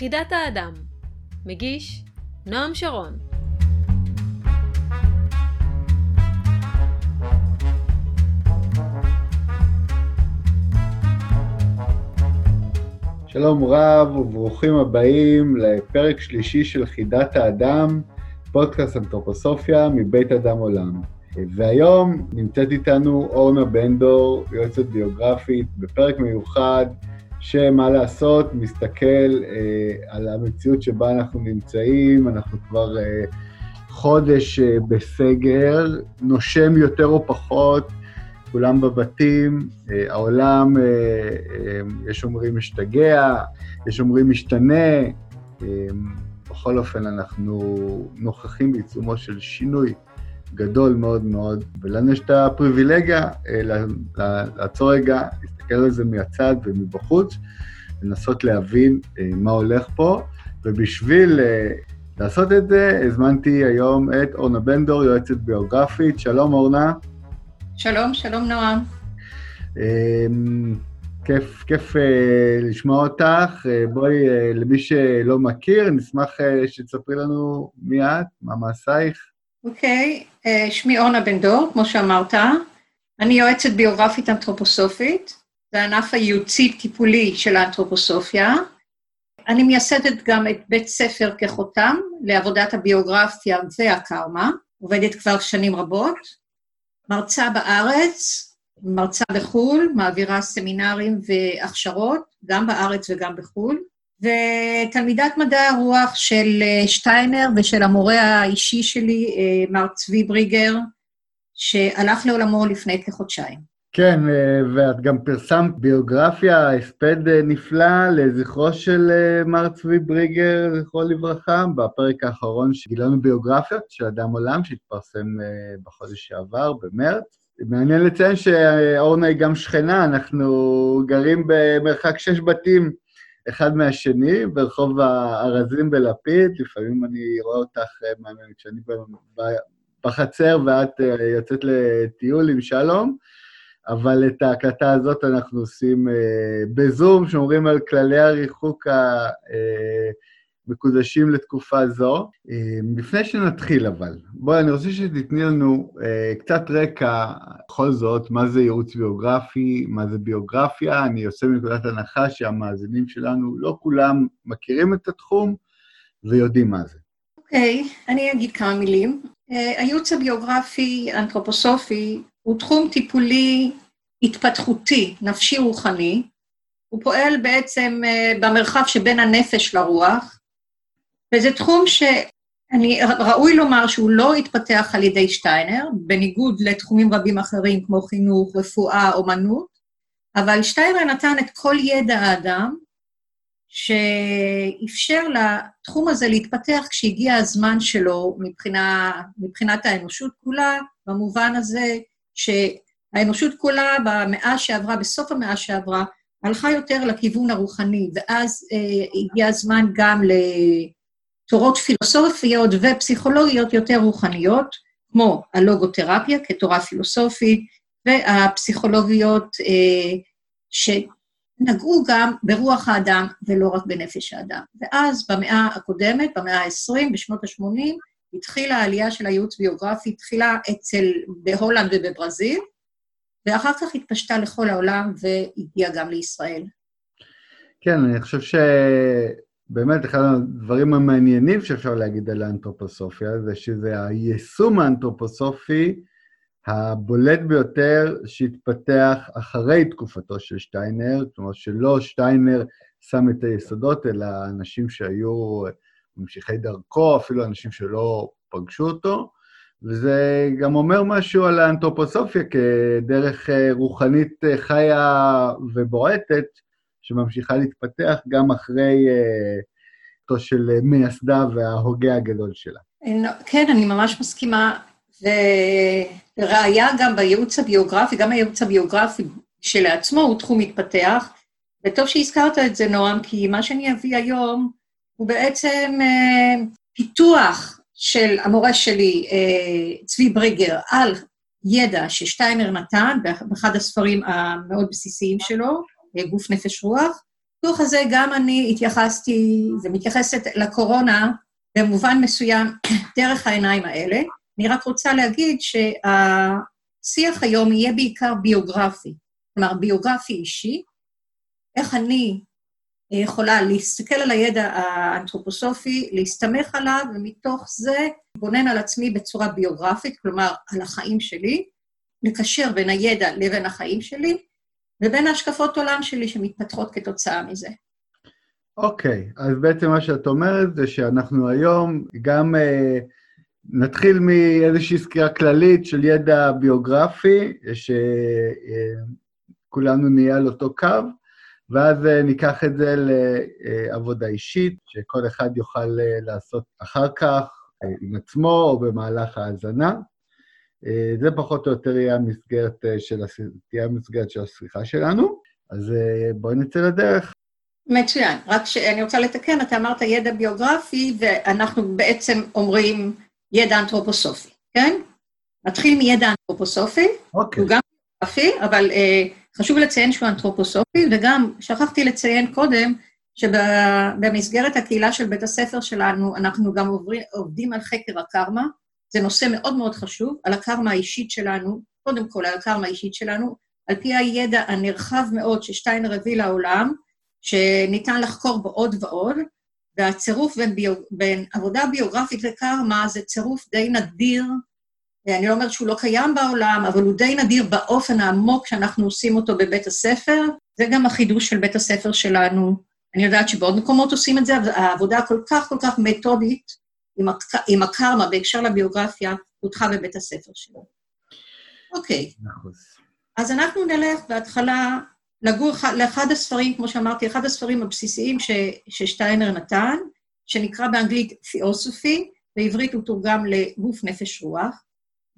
חידת האדם מגיש נועם שרון שלום רב וברוכים הבאים לפרק שלישי של חידת האדם, פודקאסט אנתרופוסופיה מבית אדם עולם. והיום נמצאת איתנו אורנה בנדור, יועצת ביוגרפית, בפרק מיוחד שמה לעשות, מסתכל אה, על המציאות שבה אנחנו נמצאים, אנחנו כבר אה, חודש אה, בסגר, נושם יותר או פחות, כולם בבתים, אה, העולם, אה, אה, יש אומרים משתגע, יש אומרים משתנה, אה, בכל אופן אנחנו נוכחים בעיצומו של שינוי גדול מאוד מאוד, ולנו יש את הפריבילגיה אה, לעצור רגע, להסתכל על זה מהצד ומבחוץ, לנסות להבין אה, מה הולך פה, ובשביל אה, לעשות את זה, הזמנתי היום את אורנה בנדור, יועצת ביוגרפית. שלום, אורנה. שלום, שלום, נועם. כיף, כיף uh, לשמוע אותך. בואי, למי שלא מכיר, נשמח שתספרי לנו מי את, מה מעשייך. אוקיי, okay, שמי אורנה בן דור, כמו שאמרת. אני יועצת ביוגרפית אנתרופוסופית, זה הענף הייעוצי-טיפולי של האנתרופוסופיה. אני מייסדת גם את בית ספר כחותם לעבודת הביוגרפיה והקרמה, עובדת כבר שנים רבות. מרצה בארץ, מרצה בחו"ל, מעבירה סמינרים והכשרות, גם בארץ וגם בחו"ל, ותלמידת מדעי הרוח של שטיינר ושל המורה האישי שלי, מר צבי בריגר, שהלך לעולמו לפני כחודשיים. כן, ואת גם פרסמת ביוגרפיה, הספד נפלא לזכרו של מר צבי בריגר, זכרו לברכה, בפרק האחרון שגילנו ביוגרפיות של אדם עולם, שהתפרסם בחודש שעבר, במרץ. מעניין לציין שאורנה היא גם שכנה, אנחנו גרים במרחק שש בתים אחד מהשני, ברחוב הארזים בלפיד, לפעמים אני רואה אותך כשאני בחצר ואת יוצאת לטיול עם שלום, אבל את ההקלטה הזאת אנחנו עושים בזום, שומרים על כללי הריחוק ה... מקודשים לתקופה זו. לפני שנתחיל אבל, בואי, אני רוצה שתתני לנו אה, קצת רקע, בכל זאת, מה זה ייעוץ ביוגרפי, מה זה ביוגרפיה. אני עושה מנקודת הנחה שהמאזינים שלנו, לא כולם מכירים את התחום ויודעים מה זה. אוקיי, okay, אני אגיד כמה מילים. הייעוץ הביוגרפי, האנתרופוסופי, הוא תחום טיפולי התפתחותי, נפשי-רוחני. הוא פועל בעצם uh, במרחב שבין הנפש לרוח, וזה תחום שאני, ראוי לומר שהוא לא התפתח על ידי שטיינר, בניגוד לתחומים רבים אחרים כמו חינוך, רפואה, אומנות, אבל שטיינר נתן את כל ידע האדם, שאפשר לתחום הזה להתפתח כשהגיע הזמן שלו מבחינה, מבחינת האנושות כולה, במובן הזה שהאנושות כולה במאה שעברה, בסוף המאה שעברה, הלכה יותר לכיוון הרוחני, ואז אה, הגיע הזמן גם ל... תורות פילוסופיות ופסיכולוגיות יותר רוחניות, כמו הלוגותרפיה כתורה פילוסופית, והפסיכולוגיות אה, שנגעו גם ברוח האדם ולא רק בנפש האדם. ואז במאה הקודמת, במאה ה-20, בשנות ה-80, התחילה העלייה של הייעוץ ביוגרפי, התחילה אצל, בהולנד ובברזיל, ואחר כך התפשטה לכל העולם והגיעה גם לישראל. כן, אני חושב ש... באמת, אחד הדברים המעניינים שאפשר להגיד על האנתרופוסופיה זה שזה היישום האנתרופוסופי הבולט ביותר שהתפתח אחרי תקופתו של שטיינר, כלומר שלא שטיינר שם את היסודות, אלא אנשים שהיו ממשיכי דרכו, אפילו אנשים שלא פגשו אותו, וזה גם אומר משהו על האנתרופוסופיה כדרך רוחנית חיה ובועטת, שממשיכה להתפתח גם אחרי אותו אה, של מייסדה וההוגה הגדול שלה. כן, אני ממש מסכימה. וראיה גם בייעוץ הביוגרפי, גם הייעוץ הביוגרפי שלעצמו הוא תחום מתפתח, וטוב שהזכרת את זה, נועם, כי מה שאני אביא היום הוא בעצם אה, פיתוח של המורה שלי, אה, צבי בריגר, על ידע ששטיינר נתן באחד הספרים המאוד בסיסיים שלו, גוף נפש רוח, בניתוח הזה גם אני התייחסתי ומתייחסת לקורונה במובן מסוים דרך העיניים האלה. אני רק רוצה להגיד שהשיח היום יהיה בעיקר ביוגרפי, כלומר ביוגרפי אישי, איך אני יכולה להסתכל על הידע האנתרופוסופי, להסתמך עליו, ומתוך זה להתבונן על עצמי בצורה ביוגרפית, כלומר, על החיים שלי, לקשר בין הידע לבין החיים שלי, ובין השקפות עולם שלי שמתפתחות כתוצאה מזה. אוקיי, okay, אז בעצם מה שאת אומרת זה שאנחנו היום גם uh, נתחיל מאיזושהי סקירה כללית של ידע ביוגרפי, שכולנו uh, נהיה על אותו קו, ואז uh, ניקח את זה לעבודה אישית, שכל אחד יוכל uh, לעשות אחר כך uh, עם עצמו או במהלך ההאזנה. אה, זה פחות או יותר יהיה המסגרת אה, של, תהיה המסגרת של השיחה שלנו. אז אה, בואי נצא לדרך. מצוין. רק שאני רוצה לתקן, אתה אמרת ידע ביוגרפי, ואנחנו בעצם אומרים ידע אנתרופוסופי, כן? נתחיל מידע אנתרופוסופי. אוקיי. הוא גם ביוגרפי, אבל אה, חשוב לציין שהוא אנתרופוסופי, וגם שכחתי לציין קודם, שבמסגרת הקהילה של בית הספר שלנו, אנחנו גם עוברים, עובדים על חקר הקרמה, זה נושא מאוד מאוד חשוב, על הקרמה האישית שלנו, קודם כל על הקרמה האישית שלנו, על פי הידע הנרחב מאוד ששטיינר הביא לעולם, שניתן לחקור בו עוד ועוד, והצירוף בין, ביו, בין עבודה ביוגרפית לקרמה זה צירוף די נדיר, אני לא אומרת שהוא לא קיים בעולם, אבל הוא די נדיר באופן העמוק שאנחנו עושים אותו בבית הספר. זה גם החידוש של בית הספר שלנו. אני יודעת שבעוד מקומות עושים את זה, אבל העבודה הכל כך כל כך מתודית, עם, הק... עם הקרמה בהקשר לביוגרפיה, פותחה בבית הספר שלו. אוקיי. אז אנחנו נלך בהתחלה לגור לאחד הספרים, כמו שאמרתי, אחד הספרים הבסיסיים ש, ששטיינר נתן, שנקרא באנגלית תיאוסופי, בעברית הוא תורגם לגוף נפש רוח,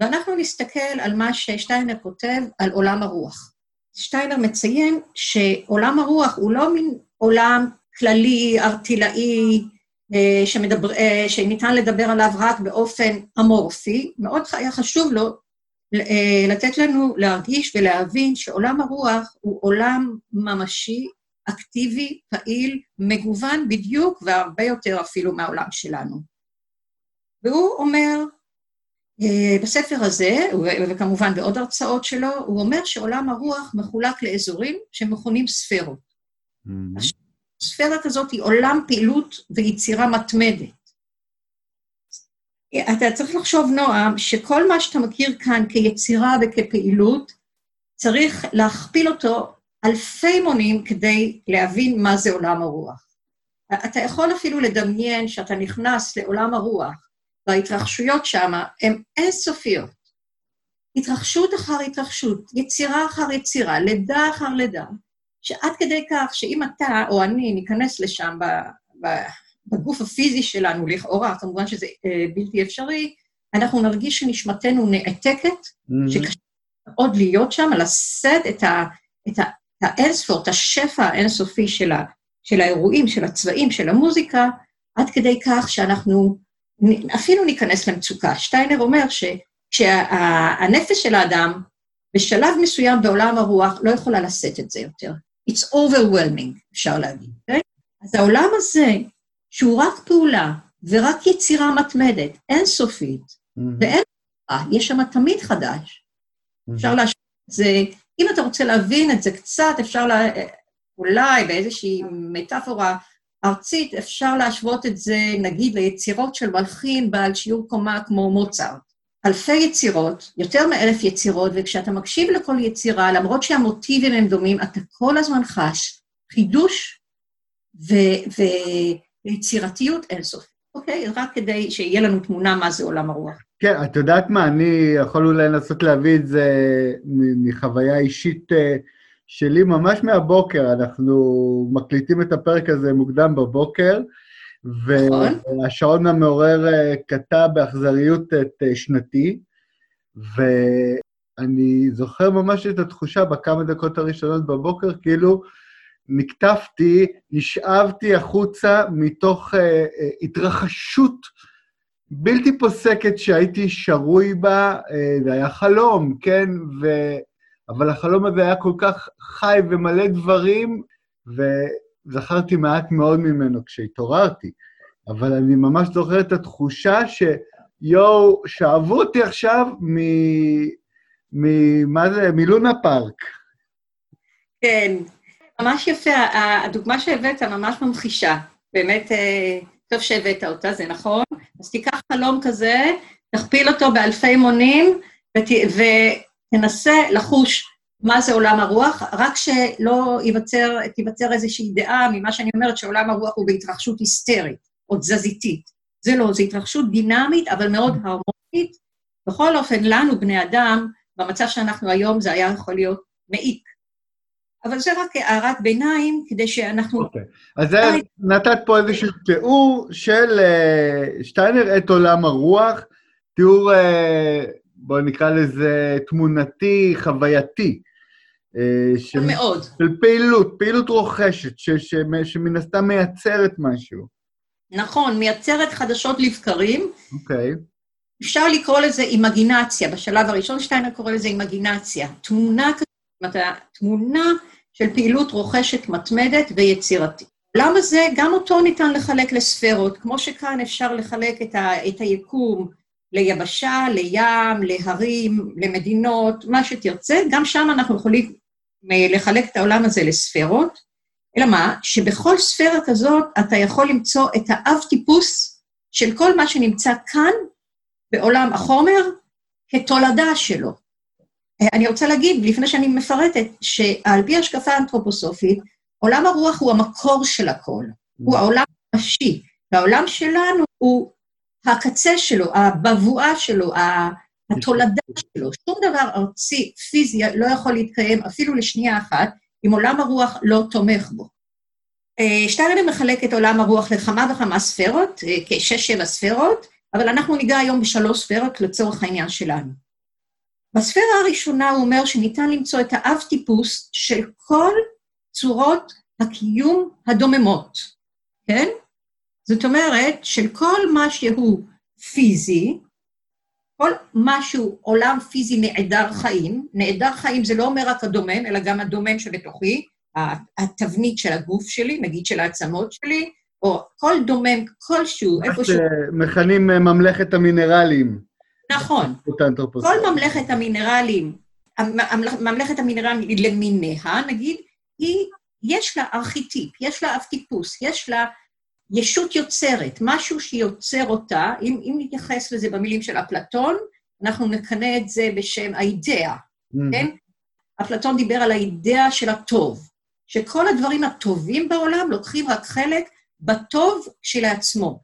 ואנחנו נסתכל על מה ששטיינר כותב על עולם הרוח. שטיינר מציין שעולם הרוח הוא לא מין עולם כללי, ארטילאי, אה, שמדבר, אה, שניתן לדבר עליו רק באופן אמורפי, מאוד היה חשוב לו אה, לתת לנו להרגיש ולהבין שעולם הרוח הוא עולם ממשי, אקטיבי, פעיל, מגוון בדיוק והרבה יותר אפילו מהעולם שלנו. והוא אומר, בספר הזה, וכמובן בעוד הרצאות שלו, הוא אומר שעולם הרוח מחולק לאזורים שמכונים ספרות. Mm-hmm. ספירה כזאת היא עולם פעילות ויצירה מתמדת. אתה צריך לחשוב, נועם, שכל מה שאתה מכיר כאן כיצירה וכפעילות, צריך להכפיל אותו אלפי מונים כדי להבין מה זה עולם הרוח. אתה יכול אפילו לדמיין שאתה נכנס לעולם הרוח, וההתרחשויות שם הן אינסופיות. התרחשות אחר התרחשות, יצירה אחר יצירה, לידה אחר לידה, שעד כדי כך שאם אתה או אני ניכנס לשם בגוף הפיזי שלנו, לכאורה, כמובן שזה אה, בלתי אפשרי, אנחנו נרגיש שנשמתנו נעתקת, mm-hmm. שקשה מאוד להיות שם, לשאת את, ה, את, ה, את האינספור, את השפע האינסופי של, ה, של האירועים, של הצבעים, של המוזיקה, עד כדי כך שאנחנו אפילו ניכנס למצוקה. שטיינר אומר שכשהנפש של האדם, בשלב מסוים בעולם הרוח, לא יכולה לשאת את זה יותר. It's overwhelming, אפשר להגיד, כן? אז העולם הזה, שהוא רק פעולה ורק יצירה מתמדת, אינסופית, mm-hmm. ואין... יש שם תמיד חדש. Mm-hmm. אפשר להשוות את זה, אם אתה רוצה להבין את זה קצת, אפשר לה... אולי באיזושהי מטאפורה ארצית, אפשר להשוות את זה, נגיד, ליצירות של מלחין בעל שיעור קומה כמו מוצרט. אלפי יצירות, יותר מאלף יצירות, וכשאתה מקשיב לכל יצירה, למרות שהמוטיבים הם דומים, אתה כל הזמן חש חידוש ו- ויצירתיות אינסוף. אוקיי? רק כדי שיהיה לנו תמונה מה זה עולם הרוח. כן, את יודעת מה, אני יכול אולי לנסות להביא את זה מחוויה אישית אה, שלי ממש מהבוקר. אנחנו מקליטים את הפרק הזה מוקדם בבוקר, נכון. והשעון המעורר אה, קטע באכזריות את אה, שנתי, ואני זוכר ממש את התחושה בכמה דקות הראשונות בבוקר, כאילו נקטפתי, נשאבתי החוצה מתוך uh, uh, התרחשות בלתי פוסקת שהייתי שרוי בה, uh, זה היה חלום, כן? ו... אבל החלום הזה היה כל כך חי ומלא דברים, ו... זכרתי מעט מאוד ממנו כשהתעוררתי, אבל אני ממש זוכר את התחושה שיואו, שאבו אותי עכשיו מ... מ... מה זה? מלונה פארק. כן, ממש יפה. הדוגמה שהבאת ממש ממחישה. באמת, אה, טוב שהבאת אותה, זה נכון. אז תיקח חלום כזה, תכפיל אותו באלפי מונים, ות... ותנסה לחוש מה זה עולם הרוח, רק שלא ייווצר, תיווצר איזושהי דעה ממה שאני אומרת, שעולם הרוח הוא בהתרחשות היסטרית או תזזיתית. זה לא, זו התרחשות דינמית, אבל מאוד הרמונית. בכל אופן, לנו, בני אדם, במצב שאנחנו היום, זה היה יכול להיות מעיק. אבל זה רק הערת ביניים, כדי שאנחנו... אוקיי. Okay. אז זה, נתת פה איזשהו תיאור של uh, שטיינר את עולם הרוח, תיאור, uh, בואו נקרא לזה תמונתי, חווייתי. אה, ש... מאוד. של פעילות, פעילות רוכשת, ש, ש, שמן הסתם מייצרת משהו. נכון, מייצרת חדשות לבקרים. אוקיי. Okay. אפשר לקרוא לזה אימגינציה, בשלב הראשון שטיינר קורא לזה אימגינציה. תמונה כזאת, תמונה של פעילות רוכשת מתמדת ויצירתית. למה זה? גם אותו ניתן לחלק לספרות, כמו שכאן אפשר לחלק את, ה, את היקום ליבשה, לים, להרים, למדינות, מה שתרצה, גם שם אנחנו יכולים לחלק את העולם הזה לספרות, אלא מה? שבכל ספירה כזאת אתה יכול למצוא את האב טיפוס של כל מה שנמצא כאן בעולם החומר כתולדה שלו. אני רוצה להגיד, לפני שאני מפרטת, שעל פי השקפה האנתרופוסופית, עולם הרוח הוא המקור של הכל, הוא העולם הראשי, והעולם שלנו הוא הקצה שלו, הבבואה שלו, התולדה שלו. שום דבר ארצי, פיזי, לא יכול להתקיים אפילו לשנייה אחת, אם עולם הרוח לא תומך בו. אה, שטיינר מחלק את עולם הרוח לכמה וכמה ספרות, אה, כשש-שבע ספרות, אבל אנחנו ניגע היום בשלוש ספרות לצורך העניין שלנו. בספירה הראשונה הוא אומר שניתן למצוא את האב טיפוס של כל צורות הקיום הדוממות, כן? זאת אומרת, של כל מה שהוא פיזי, כל משהו, עולם פיזי נעדר חיים, נעדר חיים זה לא אומר רק הדומם, אלא גם הדומם שבתוכי, התבנית של הגוף שלי, נגיד של העצמות שלי, או כל דומם כלשהו, איפשהו... מכנים אה, ממלכת המינרלים. נכון. כל ממלכת המינרלים, ממלכת המינרלים למיניה, נגיד, היא, יש לה ארכיטיפ, יש לה אב טיפוס, יש לה ישות יוצרת, משהו שיוצר אותה, אם, אם נתייחס לזה במילים של אפלטון, אנחנו נכנה את זה בשם האידאה, mm-hmm. כן? אפלטון דיבר על האידאה של הטוב, שכל הדברים הטובים בעולם לוקחים רק חלק בטוב כשלעצמו.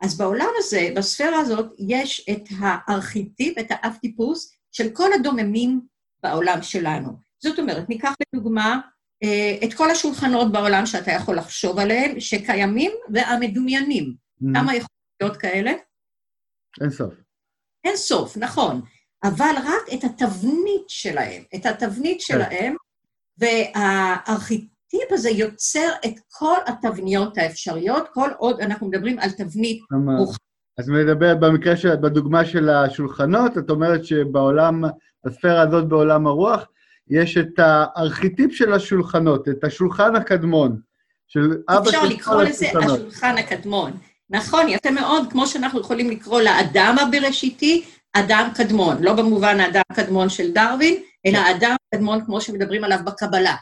אז בעולם הזה, בספירה הזאת, יש את הארכיטיפ, את האב-טיפוס של כל הדוממים בעולם שלנו. זאת אומרת, ניקח לדוגמה את כל השולחנות בעולם שאתה יכול לחשוב עליהם, שקיימים והמדומיינים. Mm. כמה יכול להיות כאלה? אין סוף. אין סוף, נכון. אבל רק את התבנית שלהם, את התבנית כן. שלהם, והארכיטיפ הזה יוצר את כל התבניות האפשריות, כל עוד אנחנו מדברים על תבנית רוחנית. אז מדבר, במקרה של, בדוגמה של השולחנות, את אומרת שבעולם, בספירה הזאת בעולם הרוח, יש את הארכיטיפ של השולחנות, את השולחן הקדמון, של אבא של כל השולחנות. אפשר לקרוא לזה השולחן הקדמון. נכון, יפה מאוד, כמו שאנחנו יכולים לקרוא לאדם הבראשיתי, אדם קדמון, לא במובן האדם הקדמון של דרווין, אלא אדם קדמון כמו שמדברים עליו בקבלה,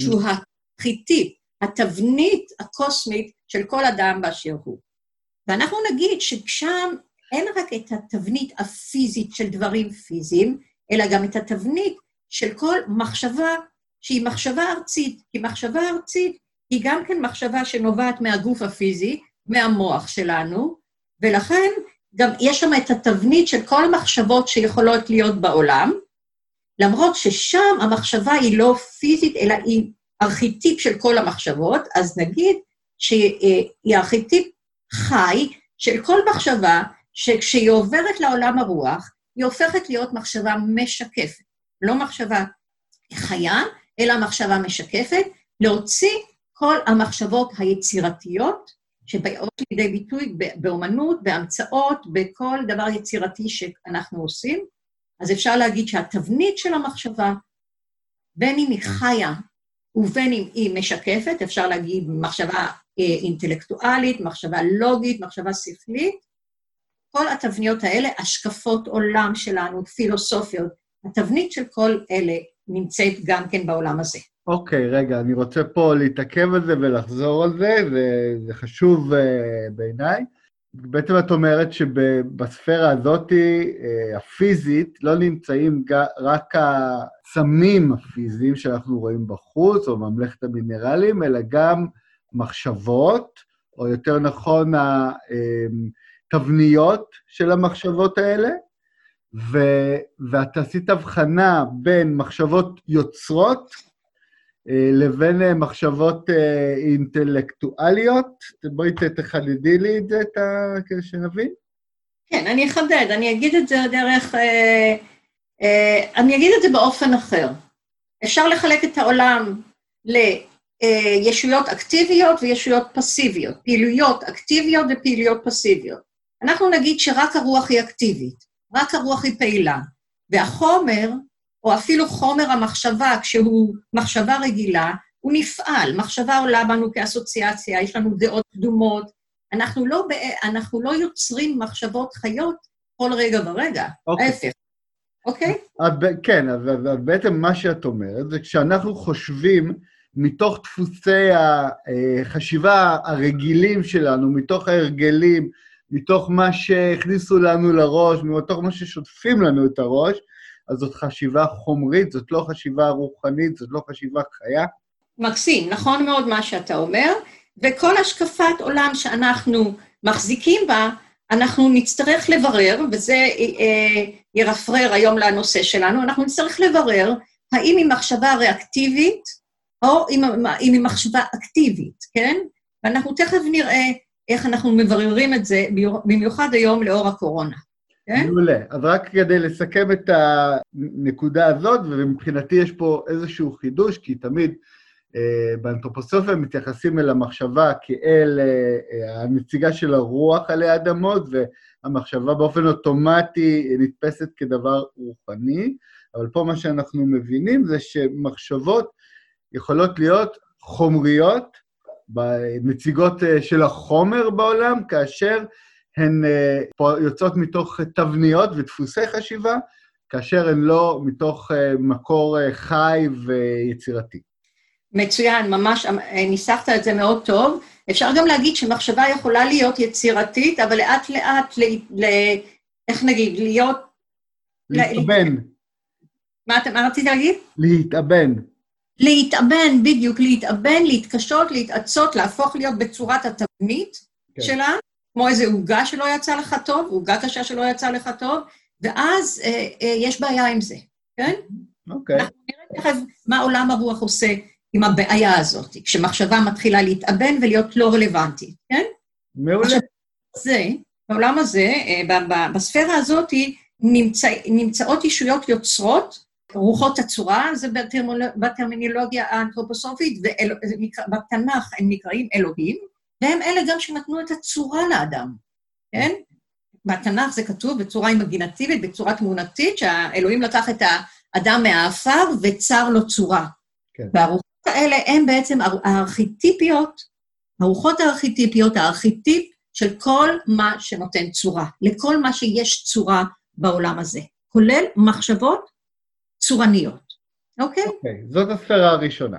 שהוא הארכיטיפ, התבנית הקוסמית של כל אדם באשר הוא. ואנחנו נגיד ששם אין רק את התבנית הפיזית של דברים פיזיים, אלא גם את התבנית של כל מחשבה שהיא מחשבה ארצית, כי מחשבה ארצית היא גם כן מחשבה שנובעת מהגוף הפיזי, מהמוח שלנו, ולכן גם יש שם את התבנית של כל המחשבות שיכולות להיות בעולם, למרות ששם המחשבה היא לא פיזית, אלא היא ארכיטיפ של כל המחשבות, אז נגיד שהיא ארכיטיפ חי של כל מחשבה, שכשהיא עוברת לעולם הרוח, היא הופכת להיות מחשבה משקפת. לא מחשבה חיה, אלא מחשבה משקפת, להוציא כל המחשבות היצירתיות שבאות לידי ביטוי באומנות, בהמצאות, בכל דבר יצירתי שאנחנו עושים. אז אפשר להגיד שהתבנית של המחשבה, בין אם היא חיה ובין אם היא משקפת, אפשר להגיד מחשבה אה, אינטלקטואלית, מחשבה לוגית, מחשבה שכלית, כל התבניות האלה, השקפות עולם שלנו, פילוסופיות, התבנית של כל אלה נמצאת גם כן בעולם הזה. אוקיי, okay, רגע, אני רוצה פה להתעכב על זה ולחזור על זה, וזה חשוב uh, בעיניי. בעצם את אומרת שבספירה הזאת, uh, הפיזית, לא נמצאים רק הסמים הפיזיים שאנחנו רואים בחוץ, או ממלכת המינרלים, אלא גם מחשבות, או יותר נכון, התבניות של המחשבות האלה, ו, ואתה עשית הבחנה בין מחשבות יוצרות אה, לבין אה, מחשבות אה, אינטלקטואליות. בואי תחדדי לי את זה, כדי שנבין. כן, אני אחדד, אני אגיד את זה דרך... אני אגיד את זה באופן אחר. אפשר לחלק את העולם לישויות אקטיביות וישויות פסיביות, פעילויות אקטיביות ופעילויות פסיביות. אנחנו נגיד שרק הרוח היא אקטיבית, רק הרוח היא פעילה, והחומר או אפילו חומר המחשבה, כשהוא מחשבה רגילה, הוא נפעל. מחשבה עולה בנו כאסוציאציה, יש לנו דעות קדומות. אנחנו לא, אנחנו לא יוצרים מחשבות חיות כל רגע ורגע, אוקיי. ההפך. אוקיי? את, כן, אז, אז, אז בעצם מה שאת אומרת זה כשאנחנו חושבים מתוך דפוסי החשיבה הרגילים שלנו, מתוך ההרגלים, מתוך מה שהכניסו לנו לראש, מתוך מה ששוטפים לנו את הראש, אז זאת חשיבה חומרית, זאת לא חשיבה רוחנית, זאת לא חשיבה חיה. מקסים, נכון מאוד מה שאתה אומר, וכל השקפת עולם שאנחנו מחזיקים בה, אנחנו נצטרך לברר, וזה אה, ירפרר היום לנושא שלנו, אנחנו נצטרך לברר האם היא מחשבה ריאקטיבית או אם, אם היא מחשבה אקטיבית, כן? ואנחנו תכף נראה איך אנחנו מבררים את זה, במיוחד היום לאור הקורונה. כן? מעולה. אז רק כדי לסכם את הנקודה הזאת, ומבחינתי יש פה איזשהו חידוש, כי תמיד אה, באנתרופוסופיה מתייחסים אל המחשבה כאל אה, אה, הנציגה של הרוח עלי אדמות, והמחשבה באופן אוטומטי נתפסת כדבר רוחני, אבל פה מה שאנחנו מבינים זה שמחשבות יכולות להיות חומריות, נציגות אה, של החומר בעולם, כאשר הן uh, יוצאות מתוך תבניות ודפוסי חשיבה, כאשר הן לא מתוך uh, מקור חי ויצירתי. מצוין, ממש ניסחת את זה מאוד טוב. אפשר גם להגיד שמחשבה יכולה להיות יצירתית, אבל לאט-לאט, ל... ל... איך נגיד, להיות... להתאבן. מה, מה רצית להגיד? להתאבן. להתאבן, בדיוק, להתאבן, להתקשות, להתעצות, להפוך להיות בצורת התבנית כן. שלה, כמו איזו עוגה שלא יצא לך טוב, עוגה קשה שלא יצא לך טוב, ואז אה, אה, יש בעיה עם זה, כן? אוקיי. אנחנו נראה תכף מה עולם הרוח עושה עם הבעיה הזאת, כשמחשבה מתחילה להתאבן ולהיות לא רלוונטית, כן? מעולה. עכשיו, זה, בעולם הזה, אה, בספירה הזאת, נמצא, נמצאות ישויות יוצרות, רוחות הצורה, זה בטרמינולוגיה האנתרופוסופית, ובתנ"ך הם נקראים אלוהים, והם אלה גם שנתנו את הצורה לאדם, כן? בתנ"ך זה כתוב בצורה אימגינטיבית, בצורה תמונתית, שהאלוהים לקח את האדם מהעפר וצר לו צורה. כן. והרוחות האלה הן בעצם הארכיטיפיות, הרוחות הארכיטיפיות, הארכיטיפ של כל מה שנותן צורה, לכל מה שיש צורה בעולם הזה, כולל מחשבות צורניות, אוקיי? אוקיי, זאת הספירה הראשונה.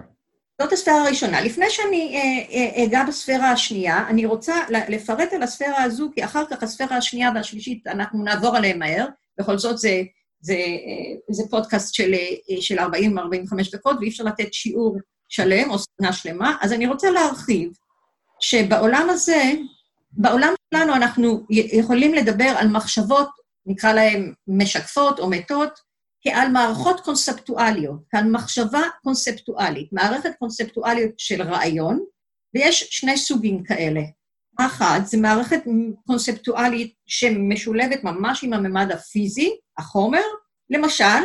זאת הספירה הראשונה. לפני שאני אה, אה, אגע בספירה השנייה, אני רוצה לפרט על הספירה הזו, כי אחר כך הספירה השנייה והשלישית, אנחנו נעבור עליהן מהר, בכל זאת זה, זה, אה, זה פודקאסט של, של 40-45 דקות, ואי אפשר לתת שיעור שלם או סדנה שלמה, אז אני רוצה להרחיב שבעולם הזה, בעולם שלנו אנחנו יכולים לדבר על מחשבות, נקרא להן משקפות או מתות, כעל מערכות קונספטואליות, כעל מחשבה קונספטואלית, מערכת קונספטואלית של רעיון, ויש שני סוגים כאלה. אחת, זה מערכת קונספטואלית שמשולבת ממש עם הממד הפיזי, החומר, למשל,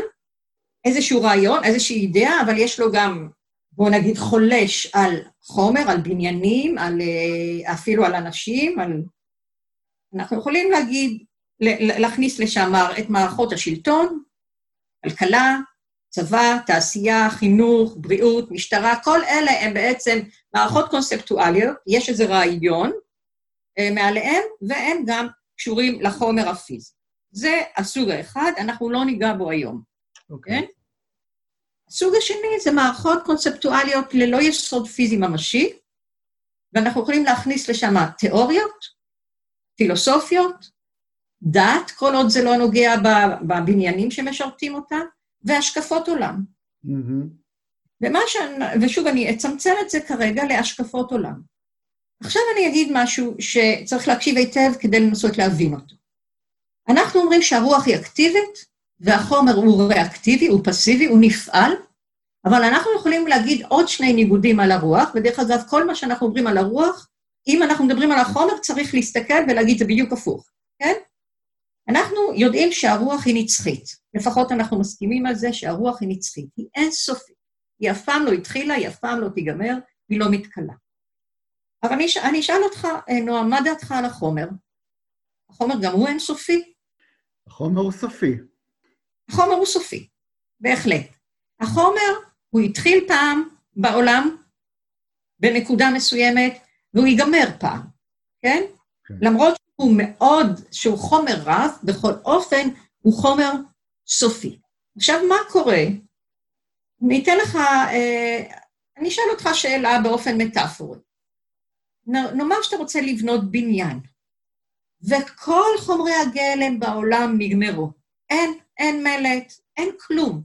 איזשהו רעיון, איזושהי אידאה, אבל יש לו גם, בואו נגיד, חולש על חומר, על בניינים, על, אה, אפילו על אנשים, על... אנחנו יכולים להגיד, להכניס לשם את מערכות השלטון, כלכלה, צבא, תעשייה, חינוך, בריאות, משטרה, כל אלה הם בעצם מערכות קונספטואליות, יש איזה רעיון אה, מעליהם, והם גם קשורים לחומר הפיזי. זה הסוג האחד, אנחנו לא ניגע בו היום. אוקיי. Okay. כן? הסוג השני זה מערכות קונספטואליות ללא יסוד פיזי ממשי, ואנחנו יכולים להכניס לשם תיאוריות, פילוסופיות, דת, כל עוד זה לא נוגע בבניינים שמשרתים אותה, והשקפות עולם. Mm-hmm. ומה ש... ושוב, אני אצמצם את זה כרגע להשקפות עולם. עכשיו אני אגיד משהו שצריך להקשיב היטב כדי לנסות להבין אותו. אנחנו אומרים שהרוח היא אקטיבית, והחומר הוא ריאקטיבי, הוא פסיבי, הוא נפעל, אבל אנחנו יכולים להגיד עוד שני ניגודים על הרוח, ודרך אגב, כל מה שאנחנו אומרים על הרוח, אם אנחנו מדברים על החומר, צריך להסתכל ולהגיד, זה בדיוק הפוך, כן? אנחנו יודעים שהרוח היא נצחית. לפחות אנחנו מסכימים על זה שהרוח היא נצחית. היא אינסופית. היא אף פעם לא התחילה, היא אף פעם לא תיגמר, היא לא מתכלה. אבל אני, אני אשאל אותך, אה, נועם, מה דעתך על החומר? החומר גם הוא אינסופי? החומר הוא סופי. החומר הוא סופי, בהחלט. החומר, הוא התחיל פעם בעולם, בנקודה מסוימת, והוא ייגמר פעם, כן? כן. למרות שהוא מאוד, שהוא חומר רב, בכל אופן, הוא חומר סופי. עכשיו, מה קורה? אני אתן לך, אה, אני אשאל אותך שאלה באופן מטאפורי. נאמר שאתה רוצה לבנות בניין, וכל חומרי הגלם בעולם נגמרו. אין, אין מלט, אין כלום.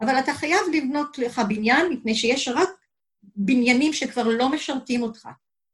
אבל אתה חייב לבנות לך בניין, מפני שיש רק בניינים שכבר לא משרתים אותך.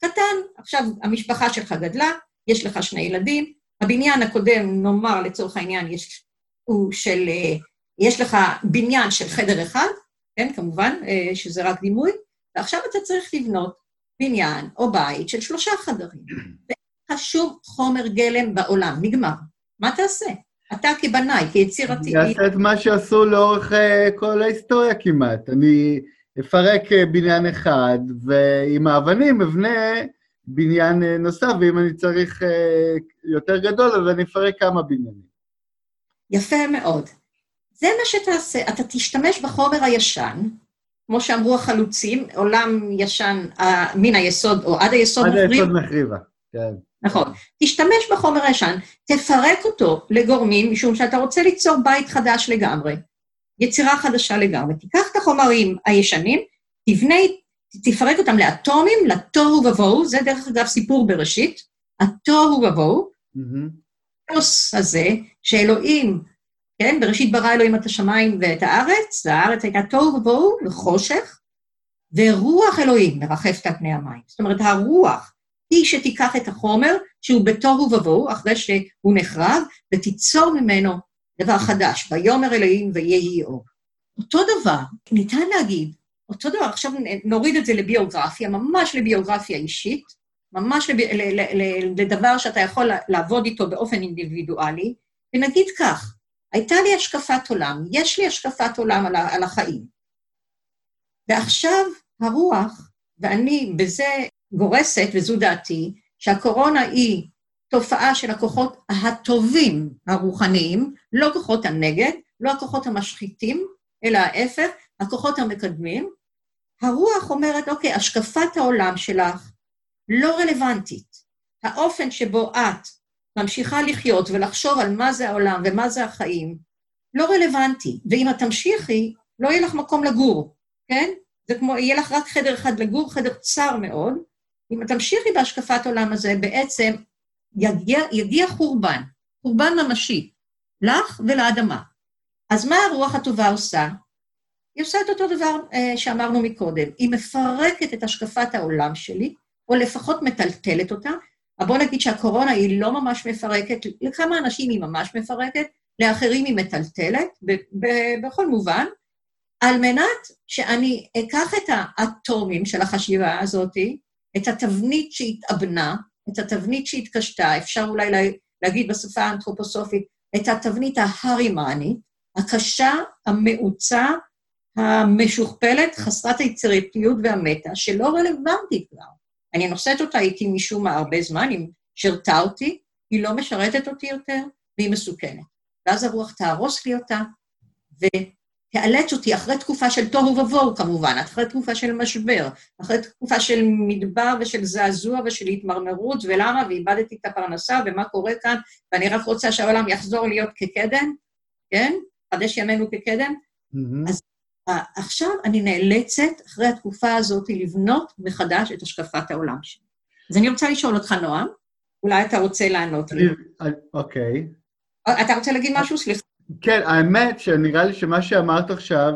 קטן, עכשיו המשפחה שלך גדלה, יש לך שני ילדים, הבניין הקודם, נאמר לצורך העניין, יש, הוא של, אה, יש לך בניין של חדר אחד, כן, כמובן, אה, שזה רק דימוי, ועכשיו אתה צריך לבנות בניין או בית של שלושה חדרים. ואין לך שום חומר גלם בעולם, נגמר. מה תעשה? אתה כבנאי, כיצירתי... אני אעשה את מה שעשו לאורך אה, כל ההיסטוריה כמעט. אני אפרק בניין אחד, ועם האבנים אבנה בניין אה, נוסף, ואם אני צריך אה, יותר גדול, אז אני אפרק כמה בניינים. יפה מאוד. זה מה שתעשה, אתה תשתמש בחומר הישן, כמו שאמרו החלוצים, עולם ישן uh, מן היסוד או עד היסוד מחריב. עד היסוד מחריבה, כן. נכון. תשתמש בחומר הישן, תפרק אותו לגורמים, משום שאתה רוצה ליצור בית חדש לגמרי, יצירה חדשה לגמרי. תיקח את החומרים הישנים, תבנה תפרק אותם לאטומים, לתוהו ובוהו, זה דרך אגב סיפור בראשית, התוהו ובוהו, הכוס הזה, שאלוהים, כן, בראשית ברא אלוהים את השמיים ואת הארץ, והארץ הייתה תוהו ובוהו וחושך, ורוח אלוהים מרחפת על פני המים. זאת אומרת, הרוח היא שתיקח את החומר שהוא בתוהו ובוהו, אחרי שהוא נחרב, ותיצור ממנו דבר חדש, ויאמר אלוהים ויהי אור. אותו דבר, ניתן להגיד אותו דבר, עכשיו נוריד את זה לביוגרפיה, ממש לביוגרפיה אישית, ממש לב, ל, ל, ל, לדבר שאתה יכול לעבוד איתו באופן אינדיבידואלי, ונגיד כך, הייתה לי השקפת עולם, יש לי השקפת עולם על, על החיים. ועכשיו הרוח, ואני בזה גורסת, וזו דעתי, שהקורונה היא תופעה של הכוחות הטובים הרוחניים, לא כוחות הנגד, לא הכוחות המשחיתים, אלא ההפך, הכוחות המקדמים, הרוח אומרת, אוקיי, השקפת העולם שלך לא רלוונטית. האופן שבו את ממשיכה לחיות ולחשוב על מה זה העולם ומה זה החיים, לא רלוונטי. ואם את תמשיכי, לא יהיה לך מקום לגור, כן? זה כמו, יהיה לך רק חדר אחד לגור, חדר צר מאוד. אם את תמשיכי בהשקפת עולם הזה, בעצם יגיע, יגיע חורבן, חורבן ממשי, לך ולאדמה. אז מה הרוח הטובה עושה? היא עושה את אותו דבר אה, שאמרנו מקודם. היא מפרקת את השקפת העולם שלי, או לפחות מטלטלת אותה. אבל בוא נגיד שהקורונה היא לא ממש מפרקת, לכמה אנשים היא ממש מפרקת, לאחרים היא מטלטלת, ב- ב- בכל מובן, על מנת שאני אקח את האטומים של החשיבה הזאת, את התבנית שהתאבנה, את התבנית שהתקשתה, אפשר אולי לה, להגיד בשפה האנתרופוסופית, את התבנית ההרימנית, הקשה, המעוצה, המשוכפלת, חסרת היצירתיות והמטה, שלא רלוונטית כבר. אני נושאת אותה איתי משום מה הרבה זמן, היא שירתה אותי, היא לא משרתת אותי יותר, והיא מסוכנת. ואז הרוח תהרוס לי אותה תאלץ אותי אחרי תקופה של תוהו ובוהו כמובן, אחרי תקופה של משבר, אחרי תקופה של מדבר ושל זעזוע ושל התמרמרות, ולמה, ואיבדתי את הפרנסה, ומה קורה כאן, ואני רק רוצה שהעולם יחזור להיות כקדם, כן? חדש ימינו כקדם. Mm-hmm. אז עכשיו אני נאלצת, אחרי התקופה הזאת, לבנות מחדש את השקפת העולם שלי. אז אני רוצה לשאול אותך, נועם, אולי אתה רוצה לענות לי. אוקיי. אתה רוצה להגיד משהו? סליחה. כן, האמת שנראה לי שמה שאמרת עכשיו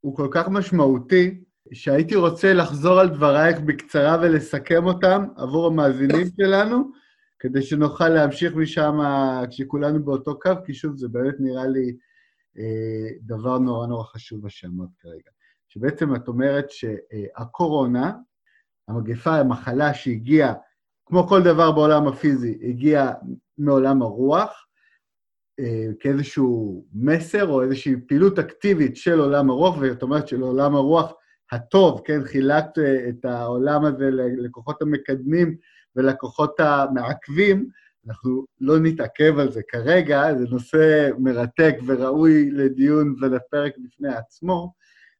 הוא כל כך משמעותי, שהייתי רוצה לחזור על דברייך בקצרה ולסכם אותם עבור המאזינים שלנו, כדי שנוכל להמשיך משם כשכולנו באותו קו, כי שוב, זה באמת נראה לי אה, דבר נורא נורא חשוב מה שאמרת כרגע. שבעצם את אומרת שהקורונה, המגפה, המחלה שהגיעה, כמו כל דבר בעולם הפיזי, הגיעה מעולם הרוח, אה, כאיזשהו מסר או איזושהי פעילות אקטיבית של עולם הרוח, ואת אומרת של עולם הרוח הטוב, כן, חילקת אה, את העולם הזה לכוחות המקדמים ולכוחות המעכבים, אנחנו לא נתעכב על זה כרגע, זה נושא מרתק וראוי לדיון ולפרק בפני עצמו.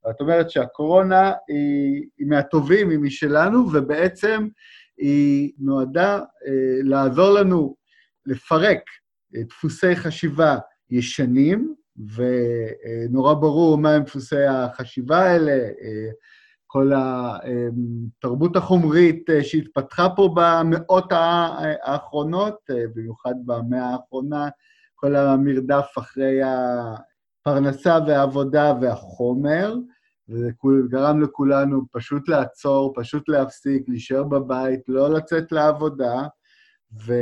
זאת אומרת שהקורונה היא, היא מהטובים, היא משלנו, ובעצם היא נועדה אה, לעזור לנו לפרק אה, דפוסי חשיבה ישנים, ונורא ברור מהם דפוסי החשיבה האלה, אה, כל התרבות החומרית אה, שהתפתחה פה במאות האחרונות, במיוחד במאה האחרונה, כל המרדף אחרי הפרנסה והעבודה והחומר, וזה גרם לכולנו פשוט לעצור, פשוט להפסיק, להישאר בבית, לא לצאת לעבודה, ו,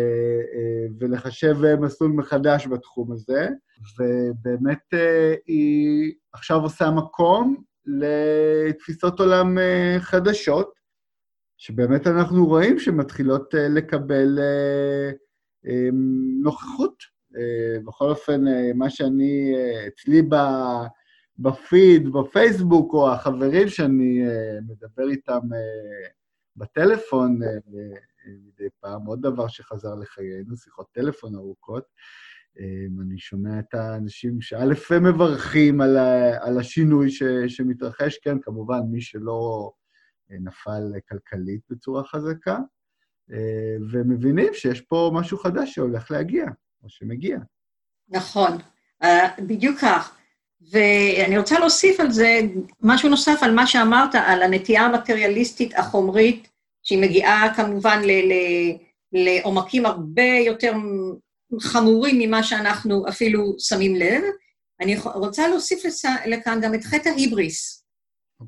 אה, ולחשב מסלול מחדש בתחום הזה, ובאמת אה, היא עכשיו עושה מקום לתפיסות עולם אה, חדשות, שבאמת אנחנו רואים שמתחילות לקבל נוכחות. בכל אופן, מה שאני, אצלי בפיד, בפייסבוק, או החברים שאני מדבר איתם בטלפון, מדי פעם. עוד דבר שחזר לחיינו, שיחות טלפון ארוכות. אמ, אני שומע את האנשים שא' הם מברכים על, ה, על השינוי ש, שמתרחש, כן, כמובן, מי שלא אה, נפל כלכלית בצורה חזקה, אה, ומבינים שיש פה משהו חדש שהולך להגיע, או שמגיע. נכון, אה, בדיוק כך. ואני רוצה להוסיף על זה משהו נוסף על מה שאמרת, על הנטייה המטריאליסטית החומרית שהיא מגיעה כמובן ל- ל- לעומקים הרבה יותר חמורים ממה שאנחנו אפילו שמים לב. אני רוצה להוסיף לכאן גם את חטא ההיבריס.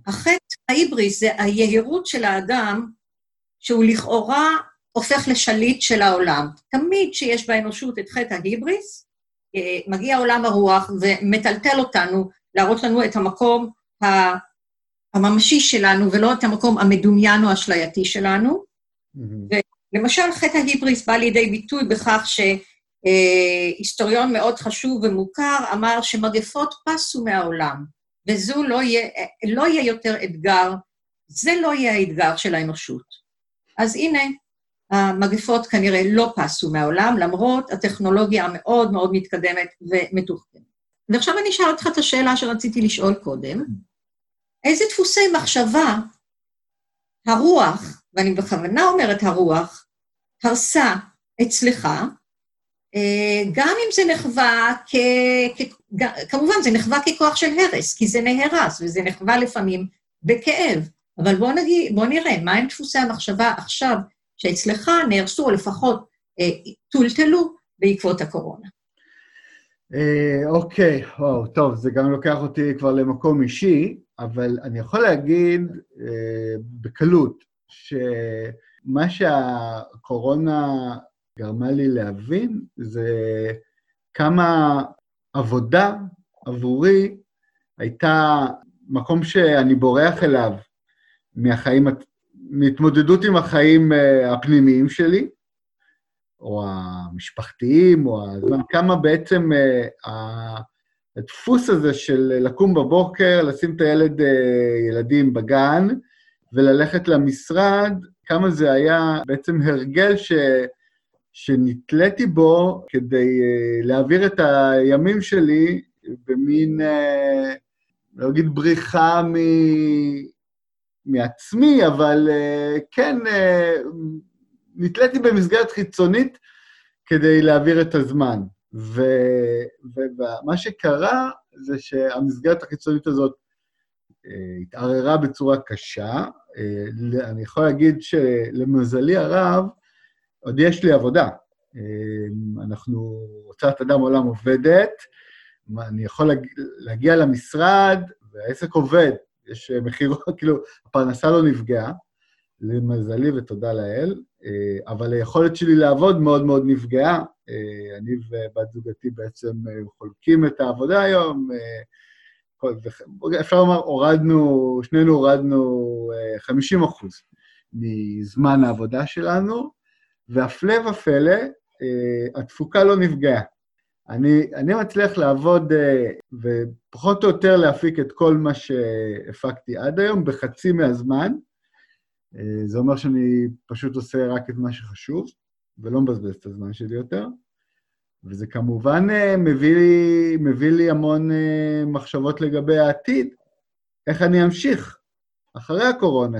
החטא ההיבריס זה היהירות של האדם, שהוא לכאורה הופך לשליט של העולם. תמיד כשיש באנושות את חטא ההיבריס, אה, מגיע עולם הרוח ומטלטל אותנו, להראות לנו את המקום הממשי שלנו, ולא את המקום המדומיין או האשלייתי שלנו. Mm-hmm. ולמשל, חטא ההיבריס בא לידי ביטוי בכך שהיסטוריון מאוד חשוב ומוכר אמר שמגפות פסו מהעולם, וזו לא יהיה, לא יהיה יותר אתגר, זה לא יהיה האתגר של האנושות. אז הנה, המגפות כנראה לא פסו מהעולם, למרות הטכנולוגיה המאוד מאוד מתקדמת ומתוחכמת. ועכשיו אני אשאל אותך את השאלה שרציתי לשאול קודם. איזה דפוסי מחשבה הרוח, ואני בכוונה אומרת הרוח, הרסה אצלך, אה, גם אם זה נחווה כ... כמובן, זה נחווה ככוח של הרס, כי זה נהרס, וזה נחווה לפעמים בכאב. אבל בואו נגיד, בוא נראה, מהם דפוסי המחשבה עכשיו שאצלך נהרסו, או לפחות אה, טולטלו בעקבות הקורונה? אה, אוקיי, וואו, טוב, זה גם לוקח אותי כבר למקום אישי. אבל אני יכול להגיד אה, בקלות שמה שהקורונה גרמה לי להבין זה כמה עבודה עבורי הייתה מקום שאני בורח אליו מהחיים, מהתמודדות עם החיים אה, הפנימיים שלי, או המשפחתיים, או הזמן, כמה בעצם אה, הדפוס הזה של לקום בבוקר, לשים את הילד, אה, ילדים בגן, וללכת למשרד, כמה זה היה בעצם הרגל ש... שנתליתי בו כדי uh, להעביר את הימים שלי במין uh, לא אגיד בריחה מ... מעצמי, אבל אה, כן, אה, נתליתי במסגרת חיצונית כדי להעביר את הזמן. ומה שקרה זה שהמסגרת החיצונית הזאת אה, התערערה בצורה קשה. אני יכול להגיד שלמזלי הרב, עוד יש לי עבודה. אנחנו, הוצאת אדם עולם עובדת, אני יכול להגיע למשרד, והעסק עובד, יש מכירות, כאילו, הפרנסה לא נפגעה, למזלי ותודה לאל, אה, אבל היכולת שלי לעבוד מאוד מאוד נפגעה. אה, אני ובת זוגתי בעצם אה, חולקים את העבודה היום. אפשר לומר, הורדנו, שנינו הורדנו 50 אחוז מזמן העבודה שלנו, והפלא ופלא, התפוקה לא נפגעה. אני, אני מצליח לעבוד ופחות או יותר להפיק את כל מה שהפקתי עד היום בחצי מהזמן. אה, זה אומר שאני פשוט עושה רק את מה שחשוב, ולא מבזבז את הזמן שלי יותר. וזה כמובן אה, מביא לי, מביא לי המון אה, מחשבות לגבי העתיד, איך אני אמשיך אחרי הקורונה.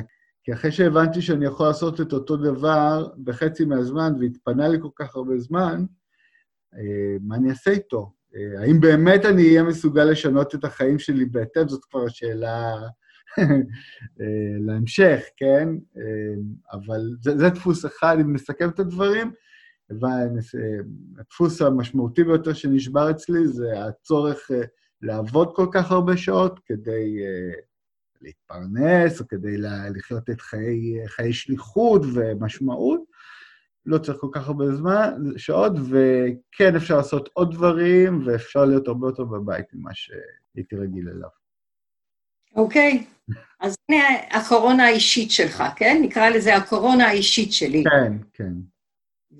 כי אחרי שהבנתי שאני יכול לעשות את אותו דבר בחצי מהזמן, והתפנה לי כל כך הרבה זמן, מה אני אעשה איתו? האם באמת אני אהיה מסוגל לשנות את החיים שלי בהתאם? זאת כבר השאלה אה, להמשך, כן? אה, אבל זה, זה דפוס אחד, אם נסכם את הדברים. הדפוס המשמעותי ביותר שנשבר אצלי זה הצורך אה, לעבוד כל כך הרבה שעות כדי להתפרנס, או כדי לחיות את חיי, חיי שליחות ומשמעות. לא צריך כל כך הרבה זמן, שעות, וכן אפשר לעשות עוד דברים, ואפשר להיות הרבה יותר בבית ממה שהייתי רגיל אליו. אוקיי, אז הנה הקורונה האישית שלך, כן? נקרא לזה הקורונה האישית שלי. כן, כן.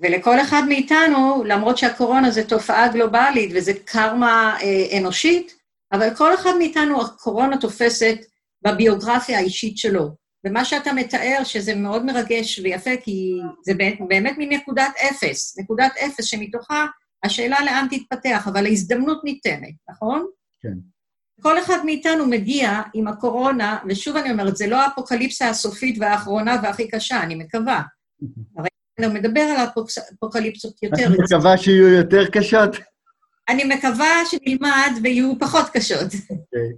ולכל אחד מאיתנו, למרות שהקורונה זה תופעה גלובלית וזה קרמה אה, אנושית, אבל כל אחד מאיתנו הקורונה תופסת בביוגרפיה האישית שלו. ומה שאתה מתאר, שזה מאוד מרגש ויפה, כי זה באמת מנקודת אפס, נקודת אפס שמתוכה השאלה לאן תתפתח, אבל ההזדמנות ניתנת, נכון? כן. כל אחד מאיתנו מגיע עם הקורונה, ושוב אני אומרת, זה לא האפוקליפסה הסופית והאחרונה והכי קשה, אני מקווה. הרי אני מדבר על אפוקליפסות יותר... את מקווה שיהיו יותר קשות? אני מקווה שנלמד ויהיו פחות קשות. Okay. אוקיי.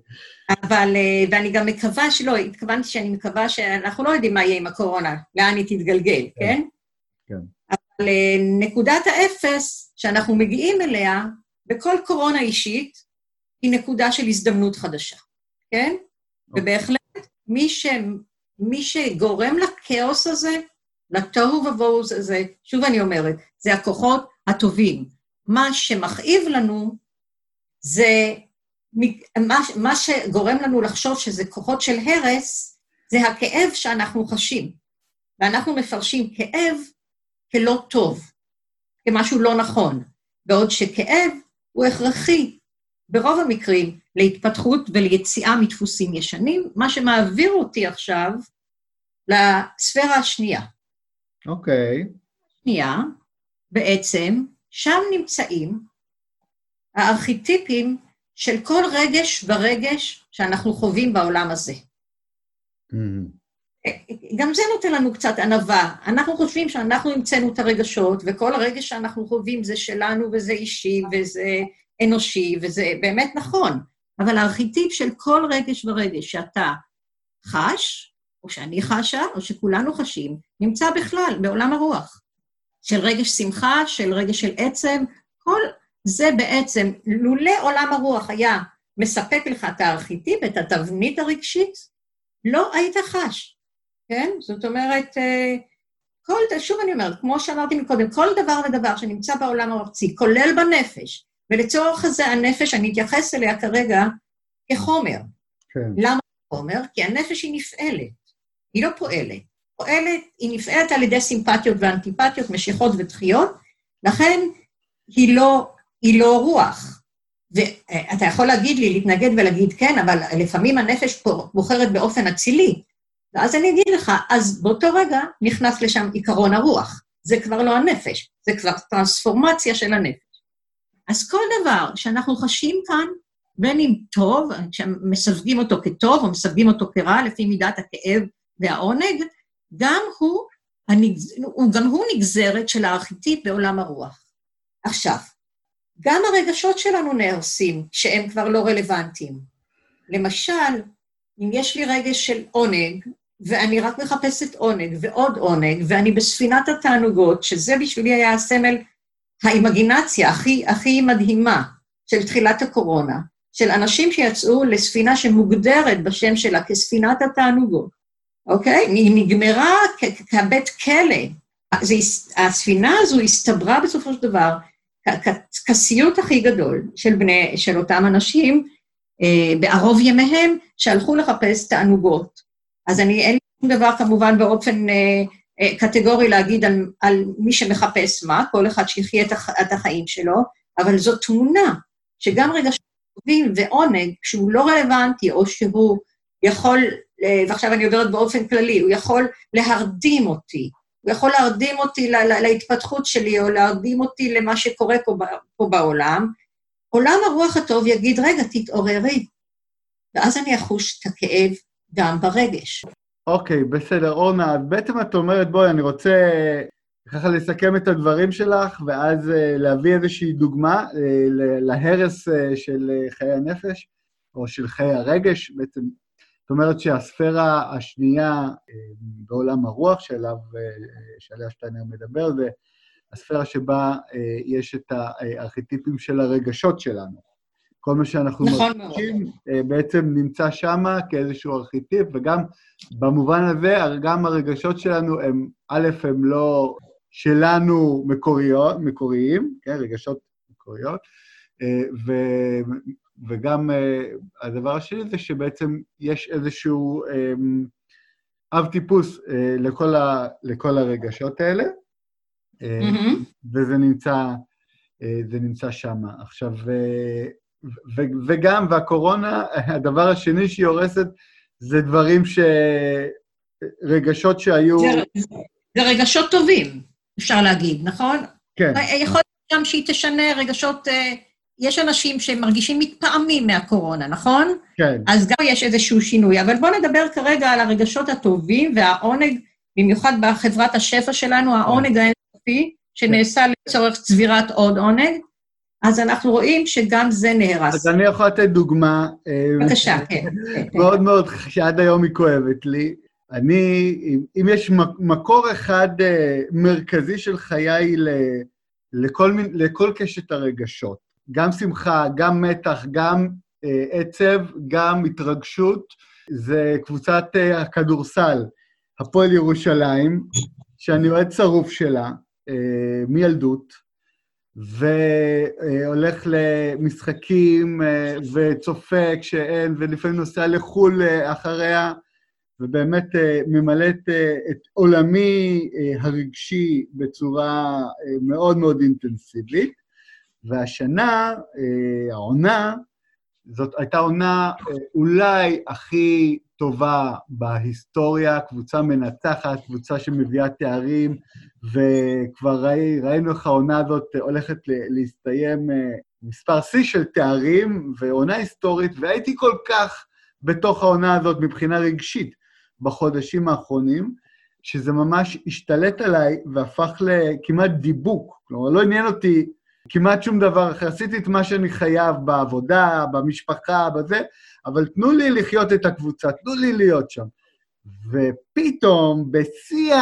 אבל, אה, ואני גם מקווה שלא, התכוונתי שאני מקווה שאנחנו לא יודעים מה יהיה עם הקורונה, לאן היא תתגלגל, כן? כן. כן. אבל אה, נקודת האפס שאנחנו מגיעים אליה, בכל קורונה אישית, היא נקודה של הזדמנות חדשה, כן? Okay. אוקיי. ובהחלט, מי, ש, מי שגורם לכאוס הזה, לתוהו ובוהו הזה, שוב אני אומרת, זה הכוחות הטובים. מה שמכאיב לנו זה, מה, מה שגורם לנו לחשוב שזה כוחות של הרס, זה הכאב שאנחנו חשים. ואנחנו מפרשים כאב כלא טוב, כמשהו לא נכון, בעוד שכאב הוא הכרחי ברוב המקרים להתפתחות וליציאה מדפוסים ישנים, מה שמעביר אותי עכשיו לספירה השנייה. אוקיי. Okay. שנייה, בעצם, שם נמצאים הארכיטיפים של כל רגש ורגש שאנחנו חווים בעולם הזה. Mm-hmm. גם זה נותן לנו קצת ענווה. אנחנו חושבים שאנחנו המצאנו את הרגשות, וכל הרגש שאנחנו חווים זה שלנו וזה אישי וזה אנושי, וזה באמת נכון, אבל הארכיטיפ של כל רגש ורגש שאתה חש, או שאני חשה, או שכולנו חשים, נמצא בכלל בעולם הרוח. של רגש שמחה, של רגש של עצב, כל זה בעצם, לולא עולם הרוח היה מספק לך את הארכיטיפ, את התבנית הרגשית, לא היית חש, כן? זאת אומרת, אה, כל, שוב אני אומרת, כמו שאמרתי מקודם, כל דבר ודבר שנמצא בעולם הארצי, כולל בנפש, ולצורך הזה הנפש, אני אתייחס אליה כרגע כחומר. כן. למה חומר? כי הנפש היא נפעלת, היא לא פועלת. פועלת, היא נפעלת על ידי סימפתיות ואנטיפתיות, משיכות ודחיות, לכן היא לא, היא לא רוח. ואתה יכול להגיד לי, להתנגד ולהגיד כן, אבל לפעמים הנפש בוחרת באופן אצילי. ואז אני אגיד לך, אז באותו רגע נכנס לשם עיקרון הרוח. זה כבר לא הנפש, זה כבר טרנספורמציה של הנפש. אז כל דבר שאנחנו חשים כאן, בין אם טוב, כשמסווגים אותו כטוב או מסווגים אותו כרע לפי מידת הכאב והעונג, גם הוא, הנגז... גם הוא נגזרת של הארכיטיפ בעולם הרוח. עכשיו, גם הרגשות שלנו נהרסים כשהם כבר לא רלוונטיים. למשל, אם יש לי רגש של עונג, ואני רק מחפשת עונג ועוד עונג, ואני בספינת התענוגות, שזה בשבילי היה הסמל, האימגינציה הכי, הכי מדהימה של תחילת הקורונה, של אנשים שיצאו לספינה שמוגדרת בשם שלה כספינת התענוגות, אוקיי? היא נגמרה כבית כלא. זה, הספינה הזו הסתברה בסופו של דבר כסיוט הכי גדול של, בני, של אותם אנשים אה, בערוב ימיהם שהלכו לחפש תענוגות. אז אני, אין לי שום דבר כמובן באופן אה, אה, קטגורי להגיד על, על מי שמחפש מה, כל אחד שיחיה את, הח, את החיים שלו, אבל זו תמונה שגם רגשות ועונג, כשהוא לא רלוונטי, או שהוא יכול, ועכשיו אני עוברת באופן כללי, הוא יכול להרדים אותי, הוא יכול להרדים אותי לה, לה, להתפתחות שלי, או להרדים אותי למה שקורה פה, פה בעולם, עולם הרוח הטוב יגיד, רגע, תתעוררי, ואז אני אחוש את הכאב גם ברגש. אוקיי, okay, בסדר. אורנה, בעצם את אומרת, בואי, אני רוצה ככה לסכם את הדברים שלך, ואז uh, להביא איזושהי דוגמה uh, להרס של חיי הנפש, או של חיי הרגש. בעצם, זאת אומרת שהספירה השנייה uh, בעולם הרוח, שעליו, uh, שעליה שטיינר מדבר, זה הספירה שבה uh, יש את הארכיטיפים של הרגשות שלנו. כל מה שאנחנו נכון מרגישים אה, בעצם נמצא שם כאיזשהו ארכיטיפ, וגם במובן הזה, גם הרגשות שלנו הם, א', הם לא שלנו מקוריות, מקוריים, כן, רגשות מקוריות, אה, ו, וגם אה, הדבר השני זה שבעצם יש איזשהו אב טיפוס לכל, ה, לכל הרגשות האלה, mm-hmm. וזה נמצא, זה נמצא שם. עכשיו, ו- וגם, והקורונה, הדבר השני שהיא הורסת זה דברים ש... רגשות שהיו... זה, זה רגשות טובים, אפשר להגיד, נכון? כן. יכול להיות גם שהיא תשנה רגשות... יש אנשים שמרגישים מתפעמים מהקורונה, נכון? כן. אז גם יש איזשהו שינוי. אבל בואו נדבר כרגע על הרגשות הטובים והעונג, במיוחד בחברת השפע שלנו, העונג האינסופי, שנעשה לצורך צבירת עוד עונג. אז אנחנו רואים שגם זה נהרס. אז אני יכול לתת דוגמה. אה, בבקשה, כן. מאוד מאוד, שעד היום היא כואבת לי. אני, אם יש מקור אחד אה, מרכזי של חיי לכל, לכל קשת הרגשות, גם שמחה, גם מתח, גם אה, עצב, גם התרגשות, זה קבוצת הכדורסל, הפועל ירושלים, שאני אוהד שרוף שלה, מילדות. והולך למשחקים אה, וצופה כשאין, ולפעמים נוסע לחו"ל אה, אחריה, ובאמת אה, ממלא את עולמי הרגשי בצורה מאוד מאוד אינטנסיבית. והשנה, העונה, זאת הייתה עונה אולי הכי טובה בהיסטוריה, קבוצה מנצחת, קבוצה שמביאה תארים, וכבר ראי, ראינו איך העונה הזאת הולכת להסתיים אה, מספר שיא של תארים, ועונה היסטורית, והייתי כל כך בתוך העונה הזאת מבחינה רגשית בחודשים האחרונים, שזה ממש השתלט עליי והפך לכמעט דיבוק. כלומר, לא עניין אותי כמעט שום דבר אחר. עשיתי את מה שאני חייב בעבודה, במשפחה, בזה, אבל תנו לי לחיות את הקבוצה, תנו לי להיות שם. ופתאום, בשיא.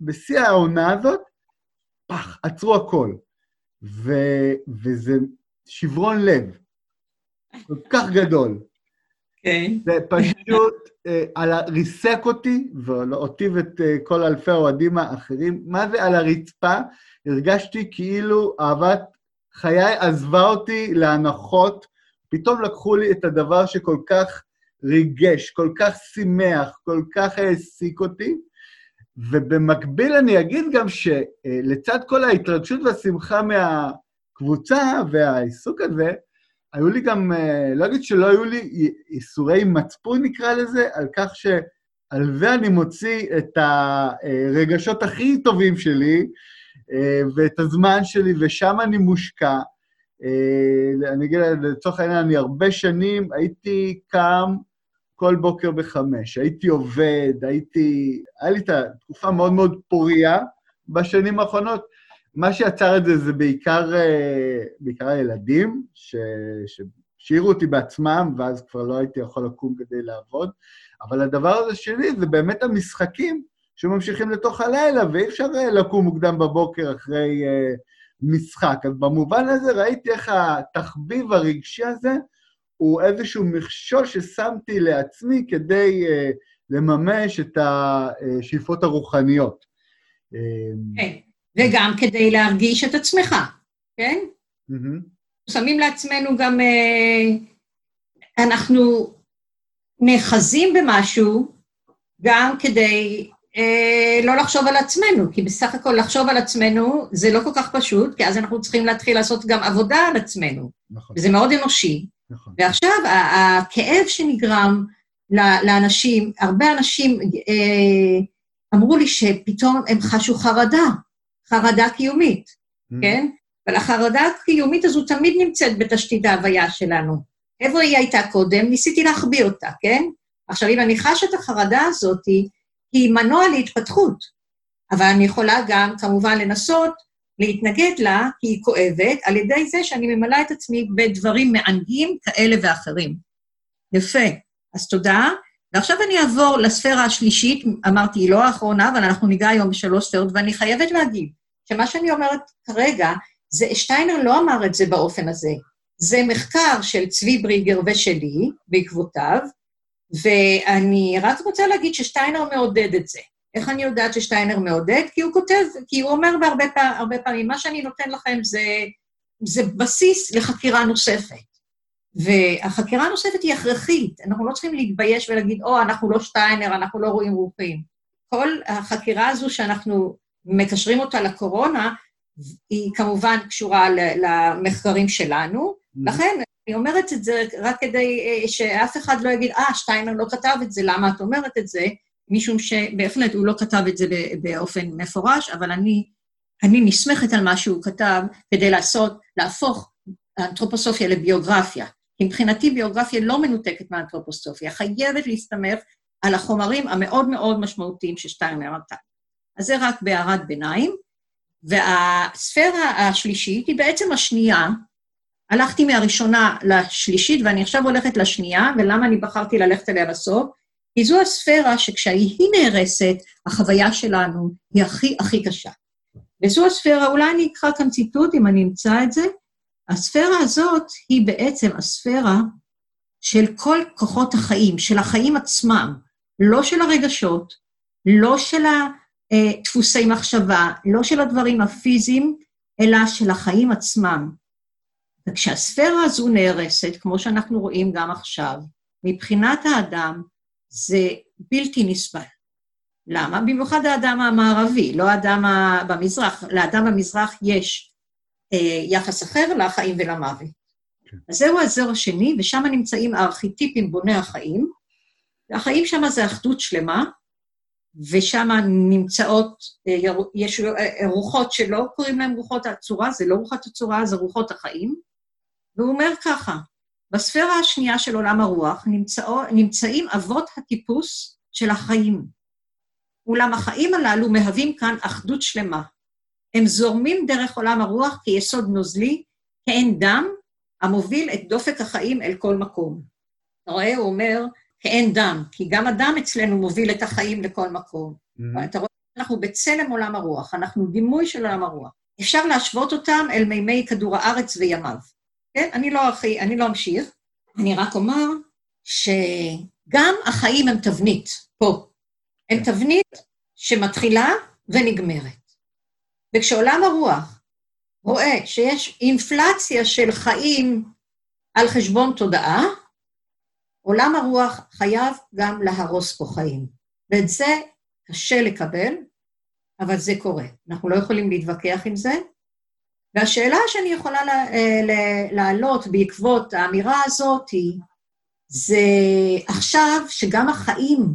בשיא העונה הזאת, פח, עצרו הכל. ו... וזה שברון לב כל כך גדול. כן. Okay. זה פשוט אה, על ה... ריסק אותי, ואותי ואת אה, כל אלפי האוהדים האחרים, מה זה על הרצפה? הרגשתי כאילו אהבת חיי עזבה אותי להנחות, פתאום לקחו לי את הדבר שכל כך ריגש, כל כך שימח, כל כך העסיק אותי, ובמקביל אני אגיד גם שלצד כל ההתרגשות והשמחה מהקבוצה והעיסוק הזה, היו לי גם, לא אגיד שלא היו לי איסורי מצפון, נקרא לזה, על כך שעל זה אני מוציא את הרגשות הכי טובים שלי, ואת הזמן שלי, ושם אני מושקע. אה, אני אגיד, לצורך העניין, אני הרבה שנים הייתי קם כל בוקר בחמש, הייתי עובד, הייתי... היה לי את התקופה מאוד מאוד פוריה בשנים האחרונות. מה שיצר את זה זה בעיקר, אה, בעיקר הילדים. שהשאירו אותי בעצמם, ואז כבר לא הייתי יכול לקום כדי לעבוד. אבל הדבר הזה שלי זה באמת המשחקים שממשיכים לתוך הלילה, ואי אפשר אה, לקום מוקדם בבוקר אחרי uh, משחק. אז במובן הזה ראיתי איך התחביב הרגשי הזה הוא איזשהו מכשול ששמתי לעצמי כדי uh, לממש את השאיפות הרוחניות. כן, וגם כדי להרגיש את עצמך, כן? Mm-hmm. שמים לעצמנו גם... Uh, אנחנו נאחזים במשהו גם כדי אה, לא לחשוב על עצמנו, כי בסך הכל לחשוב על עצמנו זה לא כל כך פשוט, כי אז אנחנו צריכים להתחיל לעשות גם עבודה על עצמנו. נכון. וזה מאוד אנושי. נכון. ועכשיו, הכאב שנגרם לאנשים, הרבה אנשים אה, אמרו לי שפתאום הם חשו חרדה, חרדה קיומית, mm. כן? אבל החרדה הקיומית הזו תמיד נמצאת בתשתית ההוויה שלנו. איפה היא הייתה קודם? ניסיתי להחביא אותה, כן? עכשיו, אם אני חשה את החרדה הזאת, היא מנוע להתפתחות, אבל אני יכולה גם, כמובן, לנסות להתנגד לה, כי היא כואבת, על ידי זה שאני ממלאה את עצמי בדברים מענגים כאלה ואחרים. יפה. אז תודה. ועכשיו אני אעבור לספירה השלישית, אמרתי, היא לא האחרונה, אבל אנחנו ניגע היום בשלוש ספירות, ואני חייבת להגיד שמה שאני אומרת כרגע, זה, שטיינר לא אמר את זה באופן הזה. זה מחקר של צבי בריגר ושלי, בעקבותיו, ואני רק רוצה להגיד ששטיינר מעודד את זה. איך אני יודעת ששטיינר מעודד? כי הוא כותב, כי הוא אומר בהרבה פעמים, פעמים, מה שאני נותן לכם זה, זה בסיס לחקירה נוספת. והחקירה הנוספת היא הכרחית, אנחנו לא צריכים להתבייש ולהגיד, או, oh, אנחנו לא שטיינר, אנחנו לא רואים רוחים. כל החקירה הזו שאנחנו מקשרים אותה לקורונה, היא כמובן קשורה למחקרים שלנו. לכן, אני אומרת את זה רק כדי אה, שאף אחד לא יגיד, אה, שטיינר לא כתב את זה, למה את אומרת את זה? משום שבהחלט הוא לא כתב את זה באופן מפורש, אבל אני, אני נסמכת על מה שהוא כתב כדי לעשות, להפוך האנתרופוסופיה לביוגרפיה. כי מבחינתי ביוגרפיה לא מנותקת מהאנתרופוסופיה, חייבת להסתמך על החומרים המאוד מאוד משמעותיים ששטיינר נתן. אז זה רק בהערת ביניים. והספירה השלישית היא בעצם השנייה, הלכתי מהראשונה לשלישית, ואני עכשיו הולכת לשנייה, ולמה אני בחרתי ללכת אליה בסוף? כי זו הספירה שכשהיא נהרסת, החוויה שלנו היא הכי הכי קשה. וזו הספירה, אולי אני אקרא כאן ציטוט אם אני אמצא את זה, הספירה הזאת היא בעצם הספירה של כל כוחות החיים, של החיים עצמם, לא של הרגשות, לא של הדפוסי מחשבה, לא של הדברים הפיזיים, אלא של החיים עצמם. וכשהספירה הזו נהרסת, כמו שאנחנו רואים גם עכשיו, מבחינת האדם זה בלתי נסבל. למה? במיוחד האדם המערבי, לא האדם במזרח. לאדם במזרח יש אה, יחס אחר לחיים ולמוות. כן. אז זהו הזר השני, ושם נמצאים הארכיטיפים בוני החיים. החיים שם זה אחדות שלמה, ושם נמצאות, אה, יש אה, רוחות שלא קוראים להן רוחות הצורה, זה לא רוחות הצורה, זה רוחות החיים. והוא אומר ככה, בספירה השנייה של עולם הרוח נמצאו, נמצאים אבות הטיפוס של החיים. אולם החיים הללו מהווים כאן אחדות שלמה. הם זורמים דרך עולם הרוח כיסוד נוזלי, כאין דם המוביל את דופק החיים אל כל מקום. אתה רואה, הוא אומר, כאין דם, כי גם הדם אצלנו מוביל את החיים לכל מקום. Mm-hmm. אתה רואה, אנחנו בצלם עולם הרוח, אנחנו דימוי של עולם הרוח. אפשר להשוות אותם אל מימי כדור הארץ וימיו. כן? אני לא הכי, אני לא אמשיך, אני רק אומר שגם החיים הם תבנית, פה. הם כן. תבנית שמתחילה ונגמרת. וכשעולם הרוח רואה שיש אינפלציה של חיים על חשבון תודעה, עולם הרוח חייב גם להרוס פה חיים. ואת זה קשה לקבל, אבל זה קורה. אנחנו לא יכולים להתווכח עם זה, והשאלה שאני יכולה אה, להעלות בעקבות האמירה הזאת היא, זה עכשיו שגם החיים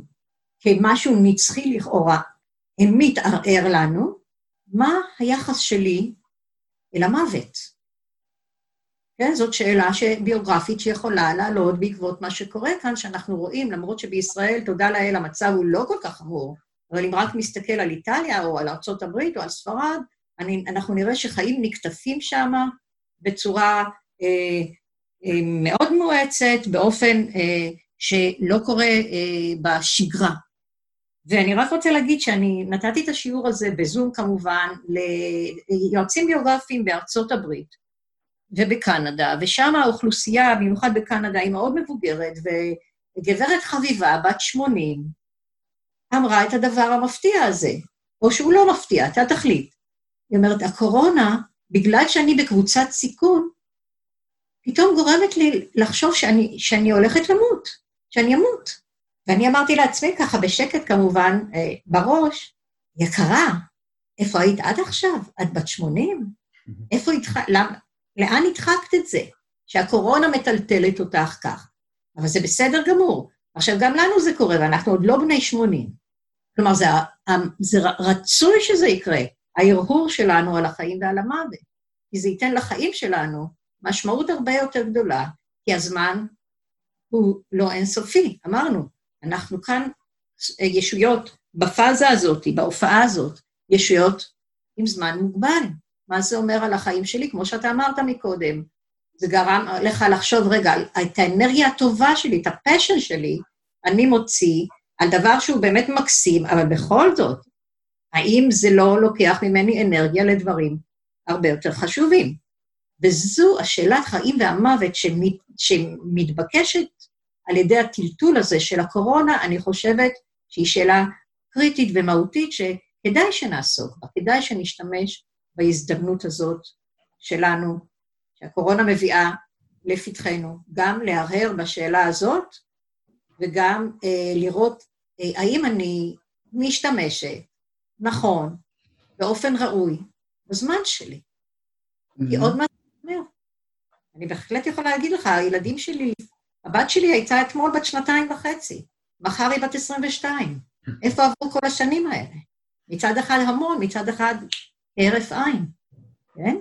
כמשהו נצחי לכאורה, הם מתערער לנו, מה היחס שלי אל המוות? כן, זאת שאלה ביוגרפית שיכולה לעלות בעקבות מה שקורה כאן, שאנחנו רואים, למרות שבישראל, תודה לאל, המצב הוא לא כל כך חמור, אבל אם רק נסתכל על איטליה או על ארה"ב או על ספרד, אני, אנחנו נראה שחיים נקטפים שם בצורה אה, אה, מאוד מואצת, באופן אה, שלא קורה אה, בשגרה. ואני רק רוצה להגיד שאני נתתי את השיעור הזה בזום כמובן ליועצים ביוגרפיים בארצות הברית ובקנדה, ושם האוכלוסייה, במיוחד בקנדה, היא מאוד מבוגרת, וגברת חביבה, בת 80, אמרה את הדבר המפתיע הזה, או שהוא לא מפתיע, אתה תחליט. היא אומרת, הקורונה, בגלל שאני בקבוצת סיכון, פתאום גורמת לי לחשוב שאני, שאני הולכת למות, שאני אמות. ואני אמרתי לעצמי ככה, בשקט כמובן, אה, בראש, יקרה, איפה היית עד עכשיו? את בת 80? איפה התח... למה... לאן הדחקת את זה? שהקורונה מטלטלת אותך כך. אבל זה בסדר גמור. עכשיו, גם לנו זה קורה, ואנחנו עוד לא בני 80. כלומר, זה, זה רצוי שזה יקרה, ההרהור שלנו על החיים ועל המוות. כי זה ייתן לחיים שלנו משמעות הרבה יותר גדולה, כי הזמן הוא לא אינסופי, אמרנו. אנחנו כאן ישויות בפאזה הזאת, בהופעה הזאת, ישויות עם זמן מוגבל. מה זה אומר על החיים שלי? כמו שאתה אמרת מקודם, זה גרם לך לחשוב, רגע, את האנרגיה הטובה שלי, את הפשן שלי, אני מוציא על דבר שהוא באמת מקסים, אבל בכל זאת, האם זה לא לוקח ממני אנרגיה לדברים הרבה יותר חשובים? וזו השאלת חיים והמוות שמת, שמתבקשת על ידי הטלטול הזה של הקורונה, אני חושבת שהיא שאלה קריטית ומהותית שכדאי שנעסוק בה, כדאי שנשתמש בהזדמנות הזאת שלנו, שהקורונה מביאה לפתחנו, גם להרהר בשאלה הזאת וגם אה, לראות אה, האם אני משתמשת נכון, באופן ראוי, בזמן שלי. כי עוד מעט אומר, אני בהחלט יכולה להגיד לך, הילדים שלי, הבת שלי הייתה אתמול בת שנתיים וחצי, מחר היא בת 22. איפה עברו כל השנים האלה? מצד אחד המון, מצד אחד הרף עין, כן?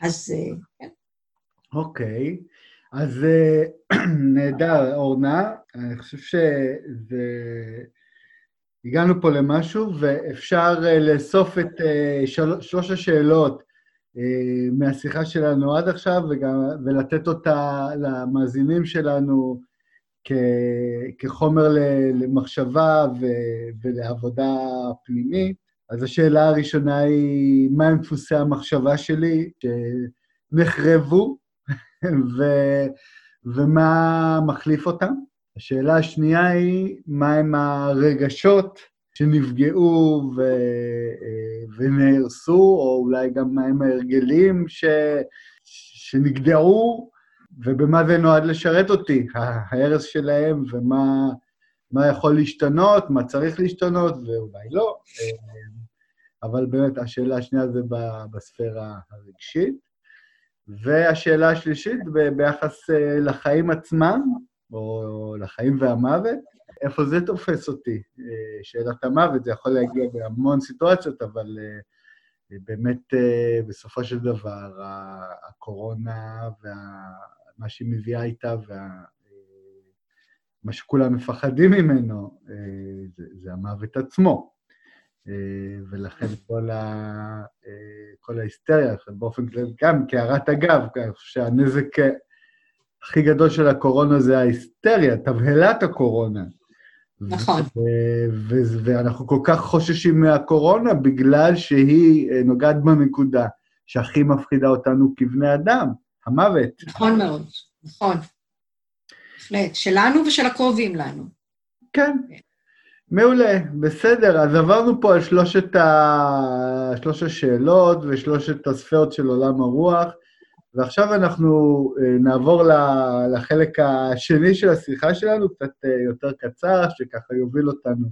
אז אה, כן. אוקיי, אז אה, נהדר, אורנה, אני חושב שזה... הגענו פה למשהו, ואפשר אה, לאסוף את של... שלוש השאלות מהשיחה שלנו עד עכשיו, וגם, ולתת אותה למאזינים שלנו כ... כחומר למחשבה ו... ולעבודה פנימית. אז השאלה הראשונה היא, מהם דפוסי המחשבה שלי שנחרבו, ו, ומה מחליף אותם? השאלה השנייה היא, מהם הרגשות שנפגעו ו, ונהרסו, או אולי גם מהם ההרגלים ש, שנגדעו, ובמה זה נועד לשרת אותי, ההרס שלהם, ומה מה יכול להשתנות, מה צריך להשתנות, ואולי לא. אבל באמת השאלה השנייה זה בספירה הרגשית. והשאלה השלישית, ביחס אה, לחיים עצמם, או לחיים והמוות, איפה זה תופס אותי? אה, שאלת המוות, זה יכול להגיע בהמון סיטואציות, אבל אה, באמת, בסופו של דבר, הקורונה ומה שהיא מביאה איתה, ומה שכולם מפחדים ממנו, זה, זה המוות עצמו. אה, ולכן כל, ה, אה, כל ההיסטריה, באופן כללי, גם כהערת אגב, שהנזק הכי גדול של הקורונה זה ההיסטריה, תבהלת הקורונה. נכון. ואנחנו כל כך חוששים מהקורונה בגלל שהיא אה, נוגעת בנקודה שהכי מפחידה אותנו כבני אדם, המוות. נכון מאוד, נכון. בהחלט, שלנו ושל הקרובים לנו. כן. מעולה, בסדר. אז עברנו פה על שלושת ה... שלוש השאלות ושלושת הספרות של עולם הרוח, ועכשיו אנחנו אה, נעבור לחלק השני של השיחה שלנו, קצת אה, יותר קצר, שככה יוביל אותנו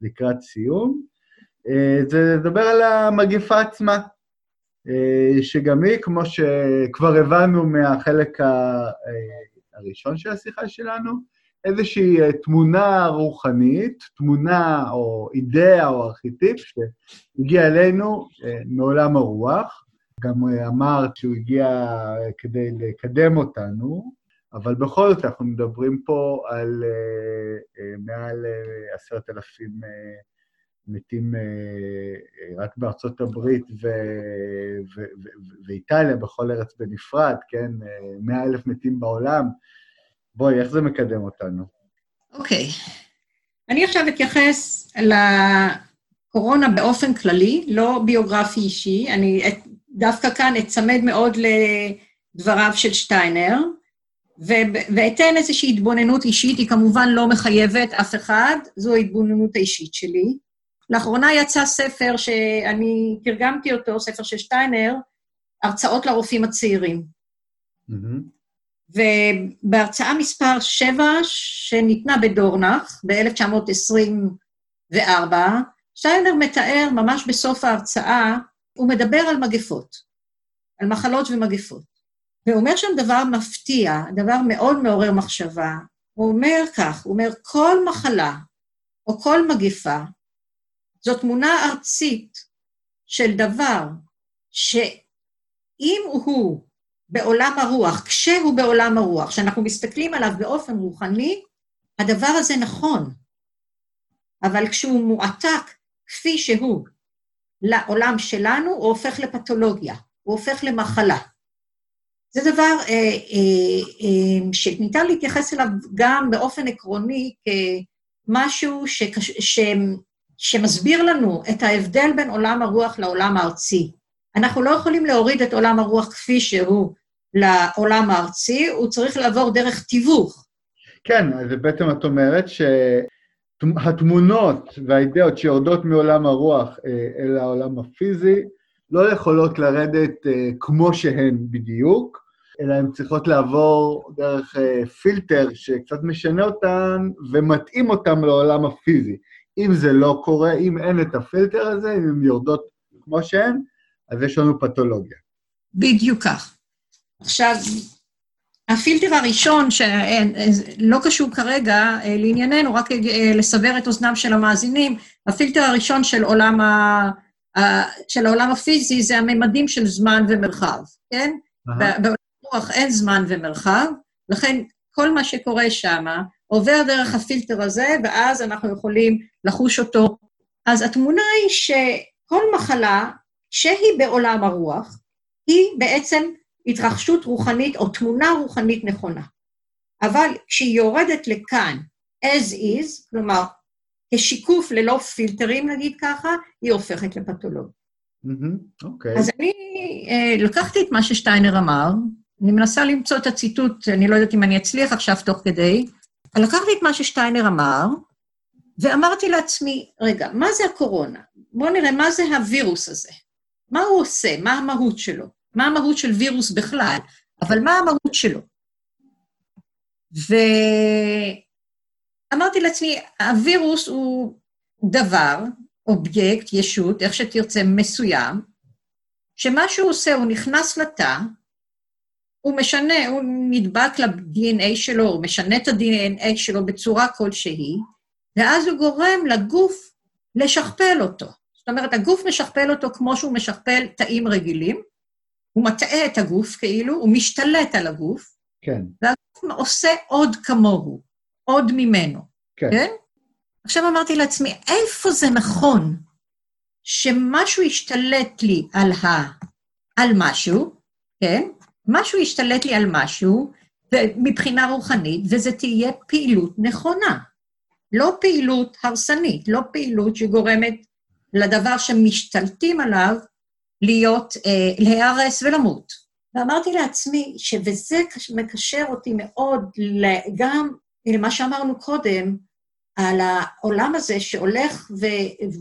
לקראת סיום. אה, זה לדבר על המגפה עצמה, שגם היא, כמו שכבר הבנו מהחלק הראשון של השיחה שלנו, איזושהי תמונה רוחנית, תמונה או אידאה או ארכיטיפ שהגיע אלינו מעולם הרוח, גם אמרת שהוא הגיע כדי לקדם אותנו, אבל בכל זאת אנחנו מדברים פה על מעל עשרת אלפים מתים רק בארצות הברית ואיטליה, בכל ארץ בנפרד, כן? מאה אלף מתים בעולם. בואי, איך זה מקדם אותנו? אוקיי. Okay. אני עכשיו אתייחס לקורונה באופן כללי, לא ביוגרפי אישי. אני דווקא כאן אצמד מאוד לדבריו של שטיינר, ואתן איזושהי התבוננות אישית, היא כמובן לא מחייבת אף אחד, זו ההתבוננות האישית שלי. לאחרונה יצא ספר שאני תרגמתי אותו, ספר של שטיינר, הרצאות לרופאים הצעירים. Mm-hmm. ובהרצאה מספר 7, שניתנה בדורנח ב-1924, שטיינר מתאר ממש בסוף ההרצאה, הוא מדבר על מגפות, על מחלות ומגפות. והוא אומר שם דבר מפתיע, דבר מאוד מעורר מחשבה. הוא אומר כך, הוא אומר, כל מחלה או כל מגפה זו תמונה ארצית של דבר שאם הוא בעולם הרוח, כשהוא בעולם הרוח, כשאנחנו מסתכלים עליו באופן רוחני, הדבר הזה נכון. אבל כשהוא מועתק כפי שהוא לעולם שלנו, הוא הופך לפתולוגיה, הוא הופך למחלה. זה דבר אה, אה, אה, שניתן להתייחס אליו גם באופן עקרוני כמשהו שקש, ש, שמסביר לנו את ההבדל בין עולם הרוח לעולם הארצי. אנחנו לא יכולים להוריד את עולם הרוח כפי שהוא לעולם הארצי, הוא צריך לעבור דרך תיווך. כן, אז בעצם את אומרת שהתמונות והאידאות שיורדות מעולם הרוח אה, אל העולם הפיזי לא יכולות לרדת אה, כמו שהן בדיוק, אלא הן צריכות לעבור דרך אה, פילטר שקצת משנה אותן ומתאים אותן לעולם הפיזי. אם זה לא קורה, אם אין את הפילטר הזה, אם הן יורדות כמו שהן, אז יש לנו פתולוגיה. בדיוק כך. עכשיו, הפילטר הראשון, שלא קשור כרגע אה, לענייננו, רק אה, לסבר את אוזנם של המאזינים, הפילטר הראשון של עולם, ה, של העולם הפיזי זה הממדים של זמן ומרחב, כן? בעולם הרוח אין זמן ומרחב, לכן כל מה שקורה שם עובר דרך הפילטר הזה, ואז אנחנו יכולים לחוש אותו. אז התמונה היא שכל מחלה שהיא בעולם הרוח, היא בעצם התרחשות רוחנית או תמונה רוחנית נכונה. אבל כשהיא יורדת לכאן as is, כלומר, כשיקוף ללא פילטרים, נגיד ככה, היא הופכת לפתולוגיה. Mm-hmm, okay. אז אני אה, לקחתי את מה ששטיינר אמר, אני מנסה למצוא את הציטוט, אני לא יודעת אם אני אצליח עכשיו תוך כדי, לקחתי את מה ששטיינר אמר, ואמרתי לעצמי, רגע, מה זה הקורונה? בואו נראה מה זה הווירוס הזה. מה הוא עושה? מה המהות שלו? מה המהות של וירוס בכלל? אבל מה המהות שלו? ואמרתי לעצמי, הווירוס הוא דבר, אובייקט, ישות, איך שתרצה, מסוים, שמה שהוא עושה, הוא נכנס לתא, הוא משנה, הוא נדבק ל-DNA שלו, הוא משנה את ה-DNA שלו בצורה כלשהי, ואז הוא גורם לגוף לשכפל אותו. זאת אומרת, הגוף משכפל אותו כמו שהוא משכפל תאים רגילים, הוא מטעה את הגוף כאילו, הוא משתלט על הגוף, כן. והגוף עושה עוד כמוהו, עוד ממנו, כן? כן? עכשיו אמרתי לעצמי, איפה זה נכון שמשהו ישתלט לי על, ה... על משהו, כן? משהו ישתלט לי על משהו מבחינה רוחנית, וזה תהיה פעילות נכונה. לא פעילות הרסנית, לא פעילות שגורמת לדבר שמשתלטים עליו להיות, אה, להיהרס ולמות. ואמרתי לעצמי, שוזה מקשר אותי מאוד גם למה שאמרנו קודם, על העולם הזה שהולך ו...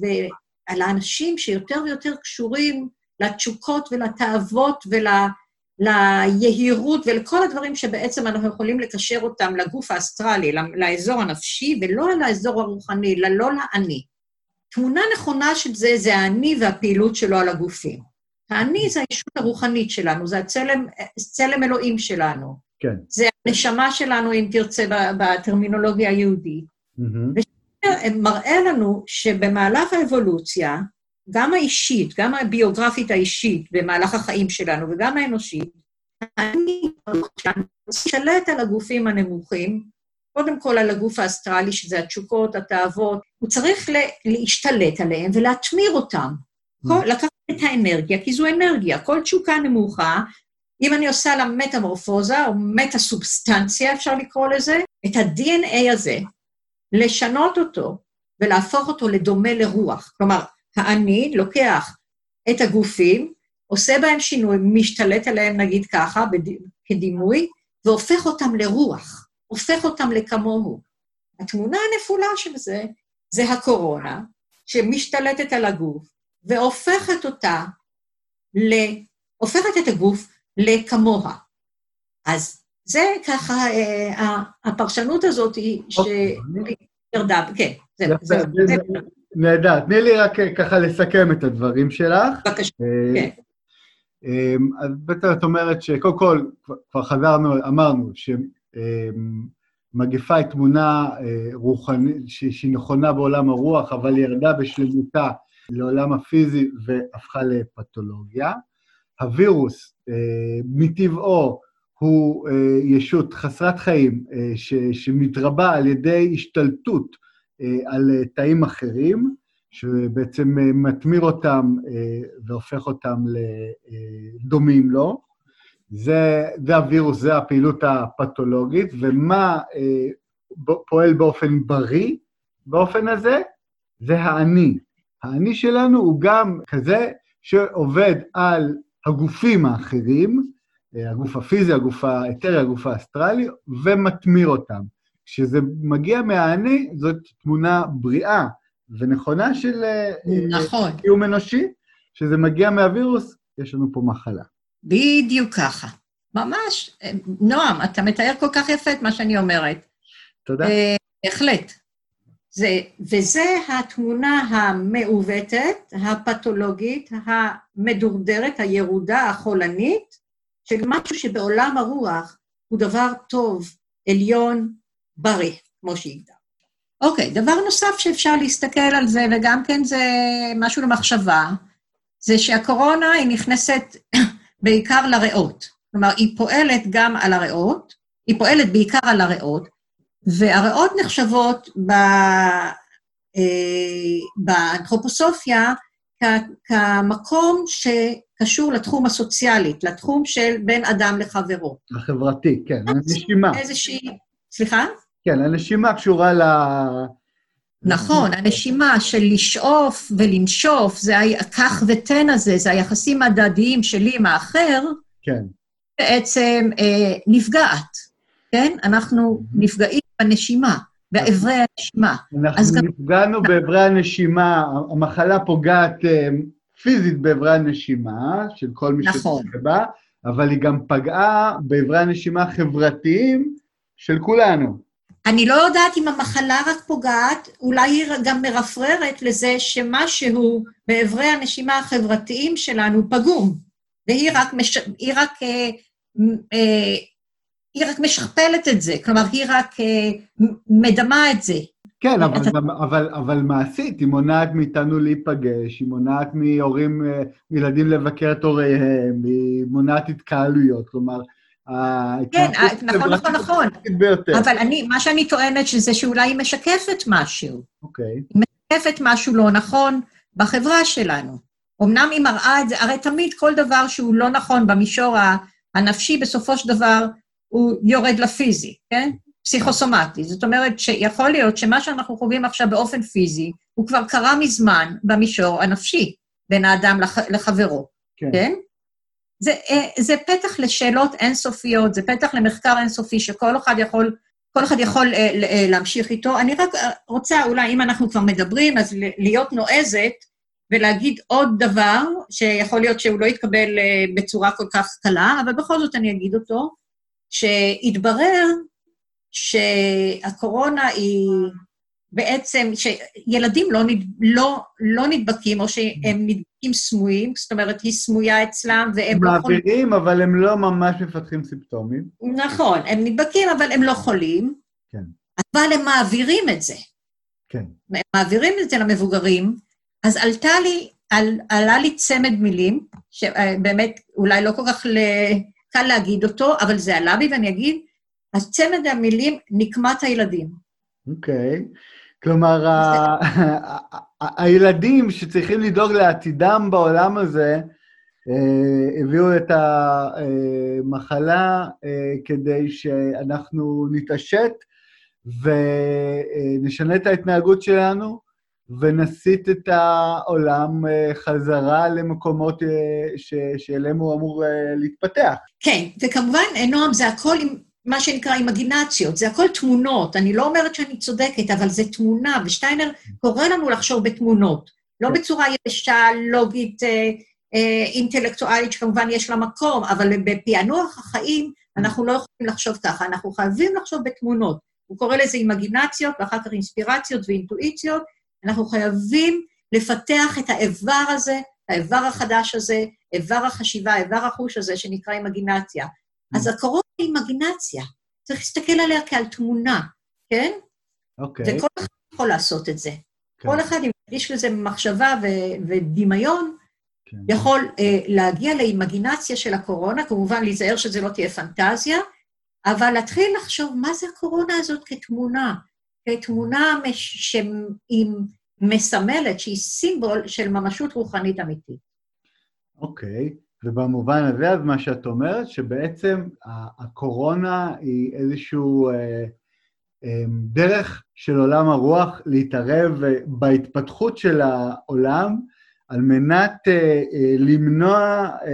ועל האנשים שיותר ויותר קשורים לתשוקות ולתאוות ול... ליהירות ולכל הדברים שבעצם אנחנו יכולים לקשר אותם לגוף האסטרלי, לאזור הנפשי, ולא לאזור הרוחני, לא לאני. תמונה נכונה של זה, זה האני והפעילות שלו על הגופים. האני זה הישות הרוחנית שלנו, זה הצלם, צלם אלוהים שלנו. כן. זה הנשמה שלנו, אם תרצה, בטרמינולוגיה היהודית. Mm-hmm. ומראה לנו שבמהלך האבולוציה, גם האישית, גם הביוגרפית האישית במהלך החיים שלנו וגם האנושית, אני משתלט על הגופים הנמוכים, קודם כל על הגוף האסטרלי, שזה התשוקות, התאוות, הוא צריך להשתלט עליהם ולהתמיר אותם. כל, לקחת את האנרגיה, כי זו אנרגיה. כל תשוקה נמוכה, אם אני עושה לה מטמורפוזה, או מטה-סובסטנציה, אפשר לקרוא לזה, את ה-DNA הזה, לשנות אותו ולהפוך אותו לדומה לרוח. כלומר, האני לוקח את הגופים, עושה בהם שינוי, משתלט עליהם, נגיד ככה, בד... כדימוי, והופך אותם לרוח, הופך אותם לכמוהו. התמונה הנפולה של זה, זה הקורונה, שמשתלטת על הגוף, והופכת אותה, ל... הופכת את הגוף לכמוה. אז זה ככה, אה, הפרשנות הזאת היא שירדה, אוקיי. כן, זה... נהדר. תני לי רק אה, ככה לסכם את הדברים שלך. בבקשה, אה, כן. אז בעצם את אומרת שקודם כל, כבר חזרנו, אמרנו שמגפה היא תמונה רוחנית, שהיא נכונה בעולם הרוח, אבל ירדה בשלמותה לעולם הפיזי והפכה לפתולוגיה. הווירוס, אה, מטבעו, הוא אה, ישות חסרת חיים אה, שמתרבה על ידי השתלטות על תאים אחרים, שבעצם מתמיר אותם והופך אותם לדומים לו. זה, זה הווירוס, זה הפעילות הפתולוגית, ומה פועל באופן בריא באופן הזה? זה האני. האני שלנו הוא גם כזה שעובד על הגופים האחרים, אה, הגוף הפיזי, הגוף האתרי, הגוף האסטרלי, ומטמיר אותם. כשזה מגיע מהאני, זאת תמונה בריאה ונכונה של אה, נכון. קיום אנושי. כשזה מגיע מהווירוס, יש לנו פה מחלה. בדיוק ככה. ממש. אה, נועם, אתה מתאר כל כך יפה את מה שאני אומרת. תודה. בהחלט. זה, וזה התמונה המעוותת, הפתולוגית, המדורדרת, הירודה, החולנית, של משהו שבעולם הרוח הוא דבר טוב, עליון, בריא, כמו שהגדר. אוקיי, דבר נוסף שאפשר להסתכל על זה, וגם כן זה משהו למחשבה, זה שהקורונה היא נכנסת בעיקר לריאות. כלומר, היא פועלת גם על הריאות, היא פועלת בעיקר על הריאות, והריאות נחשבות ב, אה, באנתרופוסופיה כ, כמקום שקשור לתחום הסוציאלי, לתחום של בין אדם לחברו. החברתי, כן, הנשימה. איזושהי... סליחה? כן, הנשימה קשורה ל... נכון, הנשימה של לשאוף ולנשוף, זה הכך ותן הזה, זה היחסים הדדיים שלי עם האחר, כן. בעצם אה, נפגעת, כן? אנחנו נפגעים בנשימה, באיברי הנשימה. אנחנו נפגענו באיברי הנשימה, המחלה פוגעת אה, פיזית באיברי הנשימה של כל מי נכון. בה, אבל היא גם פגעה באיברי הנשימה החברתיים של כולנו. אני לא יודעת אם המחלה רק פוגעת, אולי היא גם מרפררת לזה שמשהו באיברי הנשימה החברתיים שלנו פגום, והיא רק, מש... רק אה, אה, היא רק משכפלת את זה, כלומר, היא רק uh, מדמה את זה. כן, אבל, אתה... אבל, אבל מעשית, היא מונעת מאיתנו להיפגש, היא מונעת מהורים, אה, מילדים לבקר את הוריהם, היא מונעת התקהלויות, כלומר, כן, אה, נכון, נכון, נכון. אבל אני, מה שאני טוענת שזה שאולי היא משקפת משהו. אוקיי. היא משקפת משהו לא נכון בחברה שלנו. אמנם היא מראה את זה, הרי תמיד כל דבר שהוא לא נכון במישור הנפשי, בסופו של דבר הוא יורד לפיזי, כן? פסיכוסומטי. זאת אומרת שיכול להיות שמה שאנחנו חווים עכשיו באופן פיזי, הוא כבר קרה מזמן במישור הנפשי, בין האדם לח, לחברו, כן? כן? זה, אה, זה פתח לשאלות אינסופיות, זה פתח למחקר אינסופי שכל אחד יכול, כל אחד יכול אה, אה, להמשיך איתו. אני רק רוצה, אולי אם אנחנו כבר מדברים, אז להיות נועזת ולהגיד עוד דבר, שיכול להיות שהוא לא יתקבל בצורה כל כך קלה, אבל בכל זאת אני אגיד אותו. שהתברר שהקורונה היא בעצם, שילדים לא, נד, לא, לא נדבקים, או שהם נדבקים סמויים, זאת אומרת, היא סמויה אצלם, והם לא חולים. מעבירים, אבל הם לא ממש מפתחים סימפטומים. נכון, הם נדבקים, אבל הם לא חולים. כן. אבל הם מעבירים את זה. כן. הם מעבירים את זה למבוגרים, אז עלתה לי על, עלה לי צמד מילים, שבאמת אולי לא כל כך קל להגיד אותו, אבל זה עלה בי, ואני אגיד, הצמד המילים נקמת הילדים. אוקיי. Okay. כלומר, הילדים שצריכים לדאוג לעתידם בעולם הזה, אה, הביאו את המחלה אה, כדי שאנחנו נתעשת ונשנה את ההתנהגות שלנו ונסיט את העולם אה, חזרה למקומות שאליהם הוא אמור להתפתח. כן, וכמובן, נועם, זה הכל עם מה שנקרא אימגינציות, זה הכל תמונות. אני לא אומרת שאני צודקת, אבל זה תמונה, ושטיינר קורא לנו לחשוב בתמונות. לא כן. בצורה יבשה, לוגית, אה, אינטלקטואלית שכמובן יש לה מקום, אבל בפענוח החיים אנחנו לא יכולים לחשוב ככה, אנחנו חייבים לחשוב בתמונות. הוא קורא לזה אימגינציות, ואחר כך אינספירציות ואינטואיציות. אנחנו חייבים לפתח את האיבר הזה, האיבר החדש הזה, איבר החשיבה, איבר החוש הזה, שנקרא אימגינציה. אז הקורונה היא אימגינציה. צריך להסתכל עליה כעל תמונה, כן? אוקיי. וכל אחד יכול לעשות את זה. כן. כל אחד, אם יש לזה מחשבה ודמיון, כן. יכול אה, להגיע לאימגינציה של הקורונה, כמובן להיזהר שזה לא תהיה פנטזיה, אבל להתחיל לחשוב מה זה הקורונה הזאת כתמונה, כתמונה שהיא מסמלת, שהיא סימבול של ממשות רוחנית אמיתית. אוקיי. ובמובן הזה, אז מה שאת אומרת, שבעצם הקורונה היא איזשהו אה, אה, דרך של עולם הרוח להתערב בהתפתחות של העולם, על מנת אה, אה, למנוע, אה,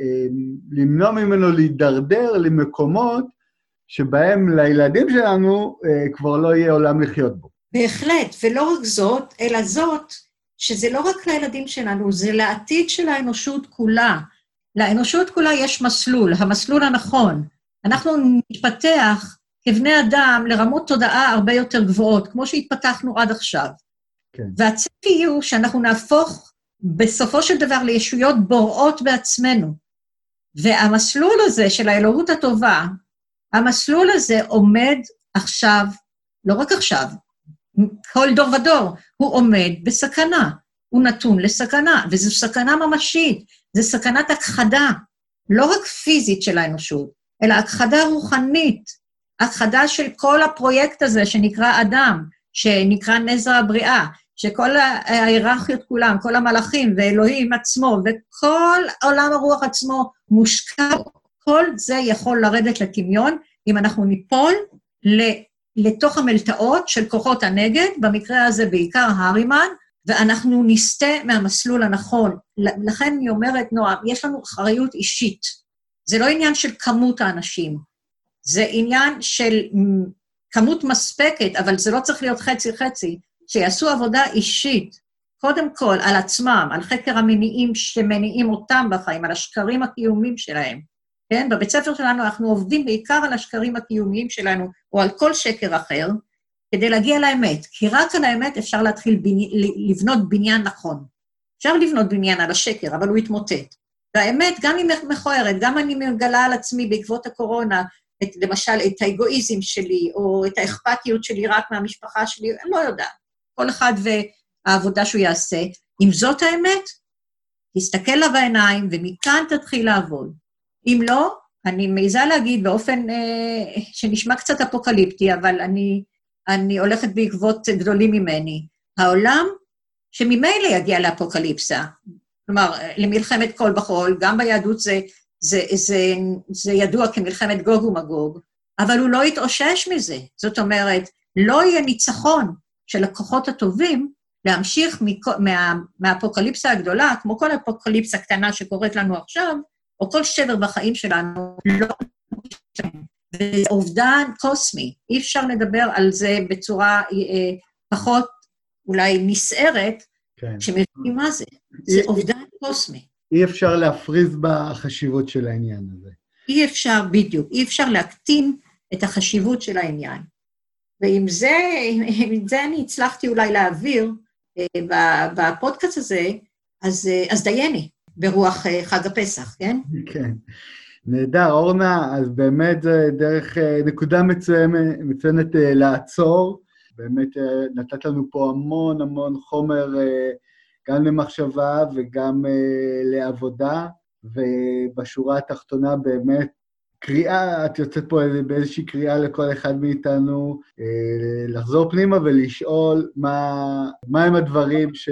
אה, למנוע ממנו להידרדר למקומות שבהם לילדים שלנו אה, כבר לא יהיה עולם לחיות בו. בהחלט, ולא רק זאת, אלא זאת, שזה לא רק לילדים שלנו, זה לעתיד של האנושות כולה. לאנושות כולה יש מסלול, המסלול הנכון. אנחנו נתפתח כבני אדם לרמות תודעה הרבה יותר גבוהות, כמו שהתפתחנו עד עכשיו. כן. והצפי הוא שאנחנו נהפוך בסופו של דבר לישויות בוראות בעצמנו. והמסלול הזה של האלוהות הטובה, המסלול הזה עומד עכשיו, לא רק עכשיו, כל דור ודור, הוא עומד בסכנה, הוא נתון לסכנה, וזו סכנה ממשית, זו סכנת הכחדה, לא רק פיזית של האנושות, אלא הכחדה רוחנית, הכחדה של כל הפרויקט הזה שנקרא אדם, שנקרא נזר הבריאה, שכל ההיררכיות כולם, כל המלאכים ואלוהים עצמו וכל עולם הרוח עצמו מושקע, כל זה יכול לרדת לטמיון אם אנחנו ניפול לתוך המלתעות של כוחות הנגד, במקרה הזה בעיקר הארימן, ואנחנו נסטה מהמסלול הנכון. לכן אני אומרת, נועה, יש לנו אחריות אישית. זה לא עניין של כמות האנשים, זה עניין של כמות מספקת, אבל זה לא צריך להיות חצי-חצי. שיעשו עבודה אישית, קודם כל על עצמם, על חקר המניעים שמניעים אותם בחיים, על השקרים הקיומיים שלהם. כן? בבית ספר שלנו אנחנו עובדים בעיקר על השקרים הקיומיים שלנו, או על כל שקר אחר, כדי להגיע לאמת. כי רק על האמת אפשר להתחיל בני, לבנות בניין נכון. אפשר לבנות בניין על השקר, אבל הוא יתמוטט. והאמת, גם אם מכוערת, גם אני מגלה על עצמי בעקבות הקורונה, את, למשל, את האגואיזם שלי, או את האכפתיות שלי רק מהמשפחה שלי, אני לא יודעת. כל אחד והעבודה שהוא יעשה. אם זאת האמת, תסתכל לה בעיניים, ומכאן תתחיל לעבוד. אם לא, אני מעיזה להגיד באופן אה, שנשמע קצת אפוקליפטי, אבל אני, אני הולכת בעקבות גדולים ממני. העולם שממילא יגיע לאפוקליפסה, כלומר, למלחמת כל בחול, גם ביהדות זה, זה, זה, זה ידוע כמלחמת גוג ומגוג, אבל הוא לא יתאושש מזה. זאת אומרת, לא יהיה ניצחון של הכוחות הטובים להמשיך מה, מהאפוקליפסה הגדולה, כמו כל אפוקליפסה קטנה שקורית לנו עכשיו, או כל שבר בחיים שלנו, לא... זה אובדן קוסמי. אי אפשר לדבר על זה בצורה אה, פחות אולי נסערת, כן. שמבינים מה זה. זה אובדן קוסמי. אי אפשר להפריז בחשיבות של העניין הזה. אי אפשר, בדיוק. אי אפשר להקטין את החשיבות של העניין. ועם זה, עם זה אני הצלחתי אולי להעביר אה, בפודקאסט הזה, אז, אה, אז דייני, ברוח אה, חג הפסח, כן? כן. נהדר, אורנה, אז באמת זה דרך נקודה מצוינת, מצוינת לעצור. באמת נתת לנו פה המון המון חומר גם למחשבה וגם לעבודה, ובשורה התחתונה באמת קריאה, את יוצאת פה באיזושהי קריאה לכל אחד מאיתנו, לחזור פנימה ולשאול מה, מה הם הדברים ש...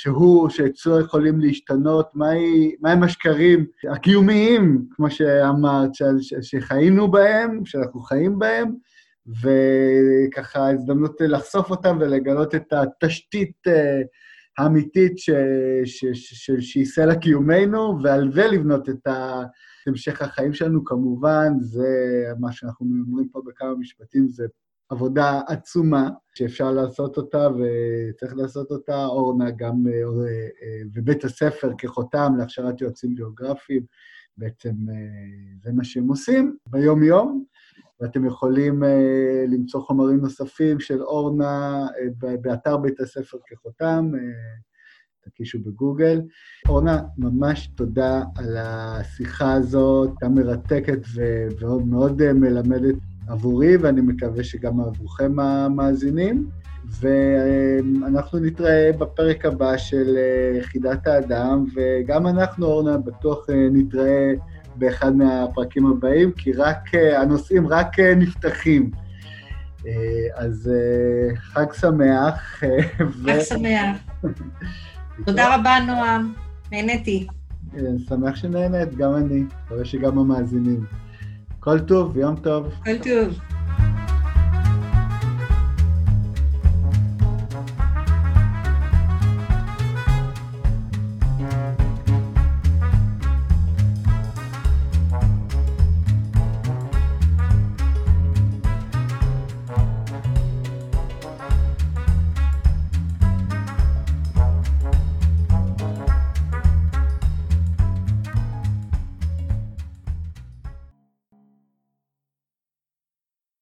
שהוא, שאצלו יכולים להשתנות, מהם מה השקרים הקיומיים, כמו שאמרת, שחיינו בהם, שאנחנו חיים בהם, וככה הזדמנות לחשוף אותם ולגלות את התשתית אה, האמיתית ש, ש, ש, שהיא סלע קיומנו, ועל זה לבנות את ה... המשך החיים שלנו, כמובן, זה מה שאנחנו אומרים פה בכמה משפטים, זה עבודה עצומה שאפשר לעשות אותה וצריך לעשות אותה. אורנה גם, אה, אה, ובית הספר כחותם להכשרת יועצים גיאוגרפיים, בעצם אה, זה מה שהם עושים ביום-יום, ואתם יכולים למצוא חומרים נוספים של אורנה באתר בית הספר כחותם, תקישו בגוגל. אורנה, ממש תודה על השיחה הזאת, גם מרתקת ומאוד מלמדת עבורי, ואני מקווה שגם עבורכם המאזינים. ואנחנו נתראה בפרק הבא של אה, יחידת האדם, וגם אנחנו, אורנה, בטוח אה, נתראה באחד מהפרקים הבאים, כי רק, אה, הנושאים רק נפתחים. אז חג שמח. חג שמח. תודה רבה, נועם. נהניתי. שמח שנהנית, גם אני. מקווה שגם המאזינים. כל טוב, יום טוב. כל טוב.